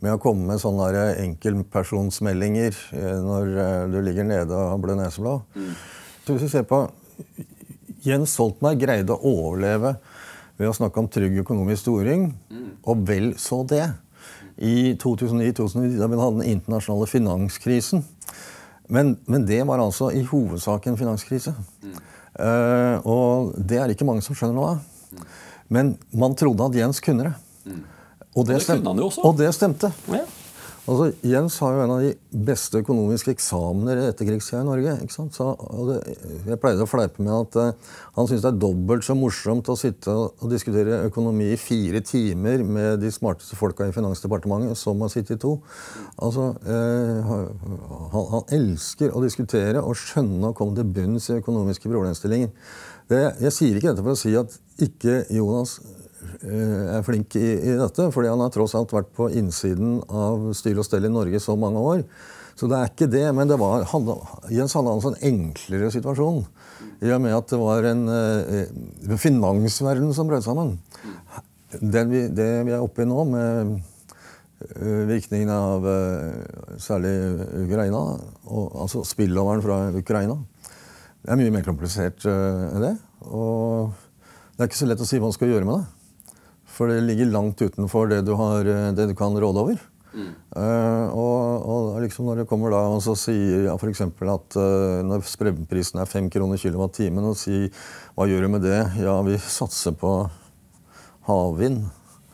med å komme med sånne enkeltpersonsmeldinger eh, når eh, du ligger nede og blør blød neseblod. Mm. Så hvis vi ser på Jens Stoltenberg greide å overleve ved å snakke om trygg økonomisk storing, mm. og vel så det. I 2009-2010, da vi hadde den internasjonale finanskrisen. Men, men, det var altså i hovedsak en finanskrise. Mm. Uh, og det er ikke mange som skjønner noe av. Men man trodde at Jens kunne det. Mm. Og det, stemte. Og det stemte. Ja. Altså, Jens har jo en av de beste økonomiske eksamener i etterkrigstida i Norge. Så, det, jeg pleide å fleipe med at uh, han syns det er dobbelt så morsomt å sitte og, diskutere økonomi i fire timer med de smarteste folka i Finansdepartementet som å sitte i to. Altså, uh, han, han, elsker å diskutere og skjønne og komme til bunns i økonomiske problemstillinger. Det, jeg sier ikke dette for å si at ikke Jonas Eh, er flink i, i, dette. fordi han har tross alt vært på innsiden av styr og stell i Norge så mange år. Så det er ikke det. Men det var, hadde, Jens hadde altså en enklere situasjon. I og med at det var en uh, finansverden som brøt sammen. Den vi, det vi er oppe i nå, med uh, virkningen av uh, særlig Ukraina, og, altså spilloveren fra Ukraina, det er mye mer komplisert enn det. Og det er ikke så lett å si hva man skal gjøre med det. For det ligger langt utenfor det du, har, eh, det du kan råde over. Mm. Uh, og, og liksom når det kommer da og så sier ja, f.eks. at uh, når spremprisen er 5 kroner kilowattimen, og sier hva gjør du med det? Ja, vi satser på havvind.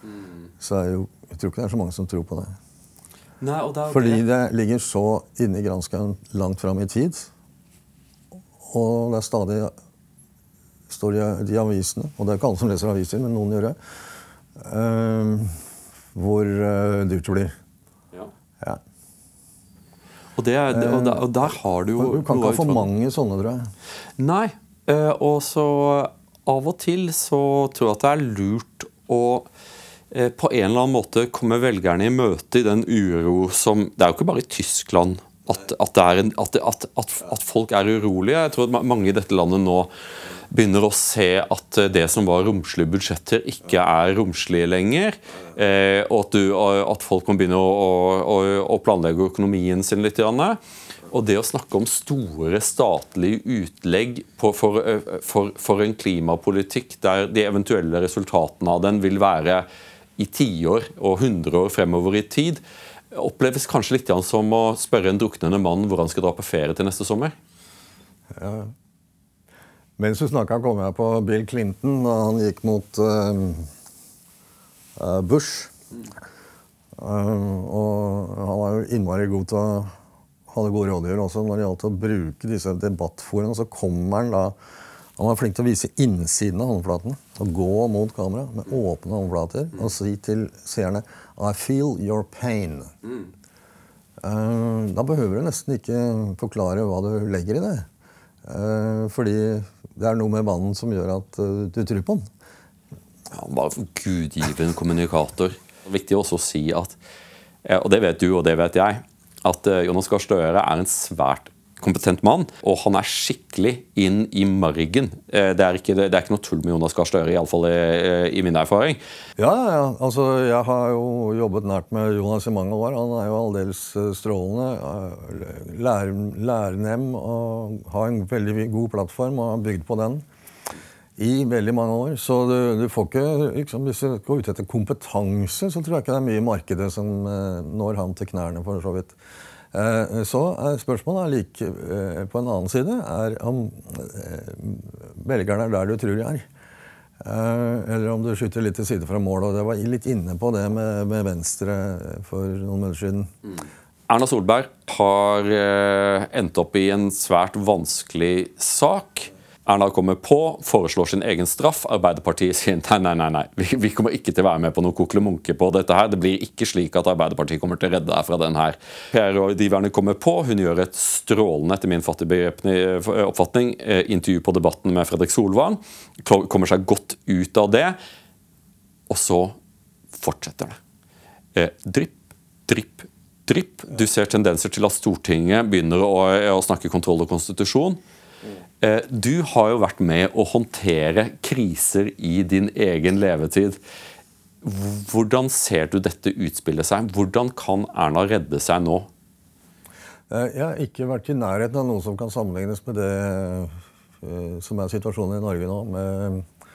Mm. Så jo, jeg tror ikke det er så mange som tror på det. Nei, det Fordi det ligger så inne i granskauen langt fram i tid. Og det er stadig står i, i avisene, og det er ikke alle som leser aviser, men noen gjør det hvor uh, dyrt det blir. Ja. ja. Og, det det, og, der, og, der, har du jo Du kan ikke ha for mange sånne, tror jeg. Nei. Og så av og til så tror jeg at det er lurt å på en eller annen måte komme velgerne i møte i den uro som Det er jo ikke bare i Tyskland at, at, en, at, at folk er urolige. Jeg tror at mange i dette landet nå begynner å se at det som var romslige budsjetter, ikke er romslige lenger. Eh, og at, du, at, folk må begynne å, å, å, planlegge økonomien sin litt. Og det å snakke om store statlige utlegg på, for, for, for, en klimapolitikk der de eventuelle resultatene av den vil være i tiår og hundre år fremover i tid, oppleves kanskje litt som å spørre en druknende mann hvor han skal dra på ferie til neste sommer. Ja, mens du snakka, kom jeg på Bill Clinton da han gikk mot uh, Bush. Uh, og han var jo innmari god til å ha gode rådgivere også når det gjaldt å bruke disse debattforaene. Så kommer han da Han var flink til å vise innsiden av håndflaten. Og gå mot kamera med åpne håndflater og si til seerne I feel your pain. Uh, da behøver du nesten ikke forklare hva du legger i det. fordi det er noe med mannen som gjør at uh, du tror på han. Han var en gudgiven kommunikator. Det er viktig også å si at, og det vet du og det vet jeg, at Jonas Gahr Støre er en svært kompetent mann, og han er skikkelig inn i margen. Eh, det er ikke, det er ikke noe tull med Jonas Gahr Støre, iallfall i, i min erfaring. Ja, ja, altså jeg har jo jobbet nært med Jonas i mange år. Han er jo aldeles eh, strålende. Lær, lærer og har en veldig god plattform og har bygd på den i veldig mange år. Så du, du får ikke, liksom, Hvis du går ut etter kompetanse, så tror jeg ikke det er mye i markedet som eh, når han til knærne, for så vidt. Eh, så er spørsmålet like eh, på en annen side er om eh, velgerne er der du tror de er. Eller om du skyter litt til side fra mål. og Det var litt inne på det med, med Venstre for noen måneder siden. Mm. Erna Solberg har endt opp i en svært vanskelig sak. Erna kommer på, foreslår sin egen straff. Arbeiderpartiet sier nei, nei, nei, nei. Vi, vi kommer ikke til å være med på noe koklemunke på dette. her. Det blir ikke slik at Arbeiderpartiet kommer til å redde deg fra den her. PR-rådgiverne kommer på. Hun gjør et strålende, etter min oppfatning, eh, intervju på Debatten med Fredrik Solvang. Kommer seg godt ut av det. og så fortsetter det. Eh, drypp, drypp, drypp. Du ser tendenser til at Stortinget begynner å, å snakke kontroll og konstitusjon. Eh, du har jo vært med å håndtere kriser i din egen levetid. Hvordan ser du dette utspille seg? Hvordan kan Erna redde seg nå? Eh, jeg har ikke vært i nærheten av noe som kan sammenlignes med det eh, som er situasjonen i Norge nå, med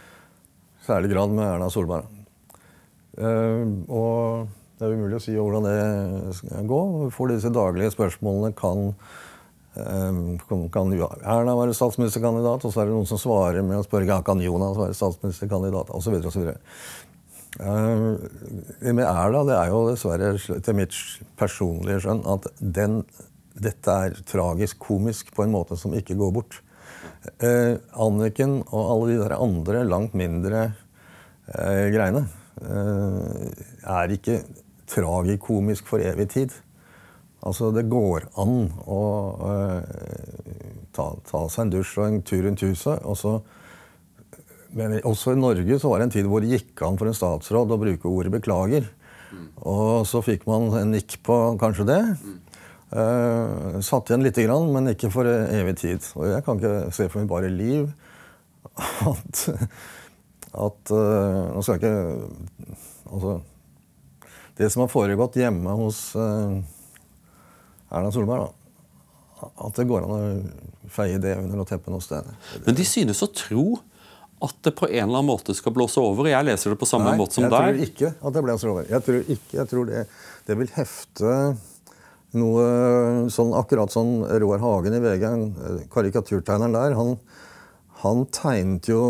særlig grad med Erna Solberg. Og det er umulig å si hvordan det skal gå. For disse daglige spørsmålene kan, kan Erna være statsministerkandidat, og så er det noen som svarer med å spørre ja, kan Jonas være statsministerkandidat, osv. osv. Uh, med Erna det er jo dessverre til mitt personlige skjønn at den, dette er tragisk komisk på en måte som ikke går bort. Uh, Anniken og alle de der andre langt mindre uh, greiene er ikke tragikomisk for evig tid. Altså, det går an å ta, ta, seg en dusj og en tur rundt huset, og så men også i Norge så var det en tid hvor det gikk an for en statsråd å bruke ordet 'beklager'. Mm. Og så fikk man en nikk på kanskje det. Mm. Uh, satt igjen lite grann, men ikke for evig tid. Og jeg kan ikke se for mitt bare liv at, at uh, Nå skal jeg ikke Altså Det som har foregått hjemme hos uh, Erna Solberg, da, at det går an å feie det under teppet noe sted. Men de synes å tro at det på en eller annen måte skal blåse over? Jeg leser det på samme Nei, måte som deg. jeg tror ikke at det blåser over. Jeg tror, ikke, jeg tror det, det, vil hefte noe sånn akkurat sånn Roar Hagen i VG, karikaturtegneren der. Han, han tegnet jo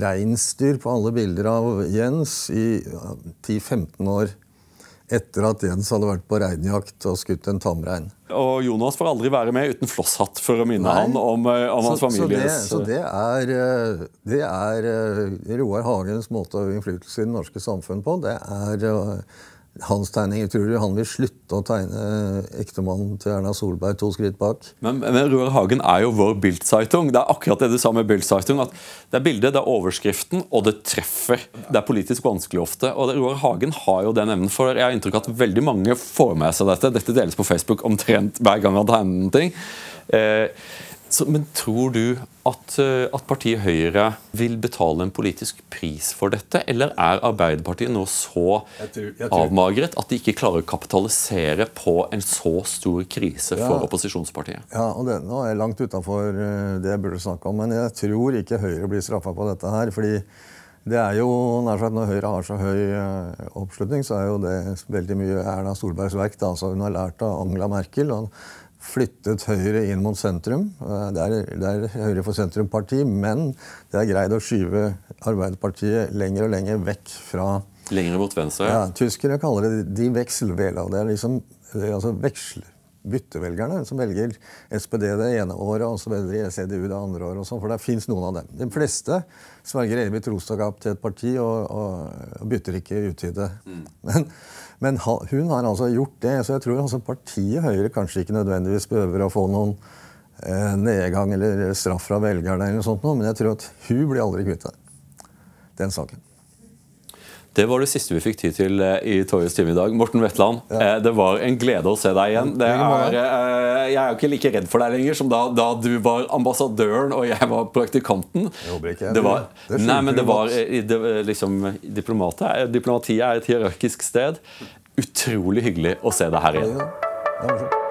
reinsdyr på alle bilder av Jens i 10-15 år etter at Jens hadde vært på reinjakt og skutt en tamrein. Og Jonas får aldri være med uten flosshatt for å minne Nei. han om, eh, om hans familie. Så, det, så det, er, eh, det er eh, Roar Hagens måte å innflytelse i det norske samfunn på. Det er hans tegninger. Tror du han vil slutte å tegne ektemannen til Erna Solberg to skritt bak? Men, men Roar Hagen er jo vår Bildzeitung. Det er akkurat det du sa med Bildzeitung. at Det er bildet, det er overskriften, og det treffer. Det er politisk vanskelig ofte. Og Roar Hagen har jo den evnen. For jeg har inntrykk av at veldig mange får med seg dette. Dette deles på Facebook omtrent hver gang han tegner noe. Eh, så, men tror du at, eh, at, partiet Høyre vil betale en politisk pris for dette, eller er Arbeiderpartiet nå så jeg tror, jeg tror. avmagret at de ikke klarer å kapitalisere på en så stor krise ja. for opposisjonspartiet? Ja, og det, Nå er jeg langt utafor eh, det jeg burde snakke om, men jeg tror ikke Høyre blir straffa på dette her. fordi det er jo, nær sagt Når Høyre har så høy eh, oppslutning, så er jo det veldig mye Erna Solbergs verk. Da. Altså, hun har lært av Angela Merkel. og flyttet Høyre inn mot sentrum. Eh, det er, det er Høyre for sentrum-parti, men det er greid å skyve Arbeiderpartiet lenger og lenger vekk fra Lenger mot venstre? Ja, Tyskere kaller det de vekselvela. Det er liksom det er altså veksel, byttevelgerne som velger SPD det ene året, og så velger CDU det andre året. og sånn, For det fins noen av dem. De fleste sverger evig trostakap til et parti og, og, og bytter ikke uttide. Mm. Men men hun har altså gjort det. Så jeg tror altså partiet Høyre kanskje ikke nødvendigvis behøver å få noen eh, nedgang eller straff fra velgerne, eller noe sånt, men jeg tror at hun blir aldri kvitt. Den saken. Det var det siste vi fikk tid til eh, i Torjus time i dag. Morten Wetland, ja. Eh, det var en glede å se deg igjen. Er, eh, jeg er jo ikke like redd for deg lenger som da, da, du var ambassadøren og jeg var praktikanten. Ikke. Det var, det nei, men det var det, liksom, Diplomatiet er et hierarkisk sted. Utrolig hyggelig å se deg her igjen. Ja,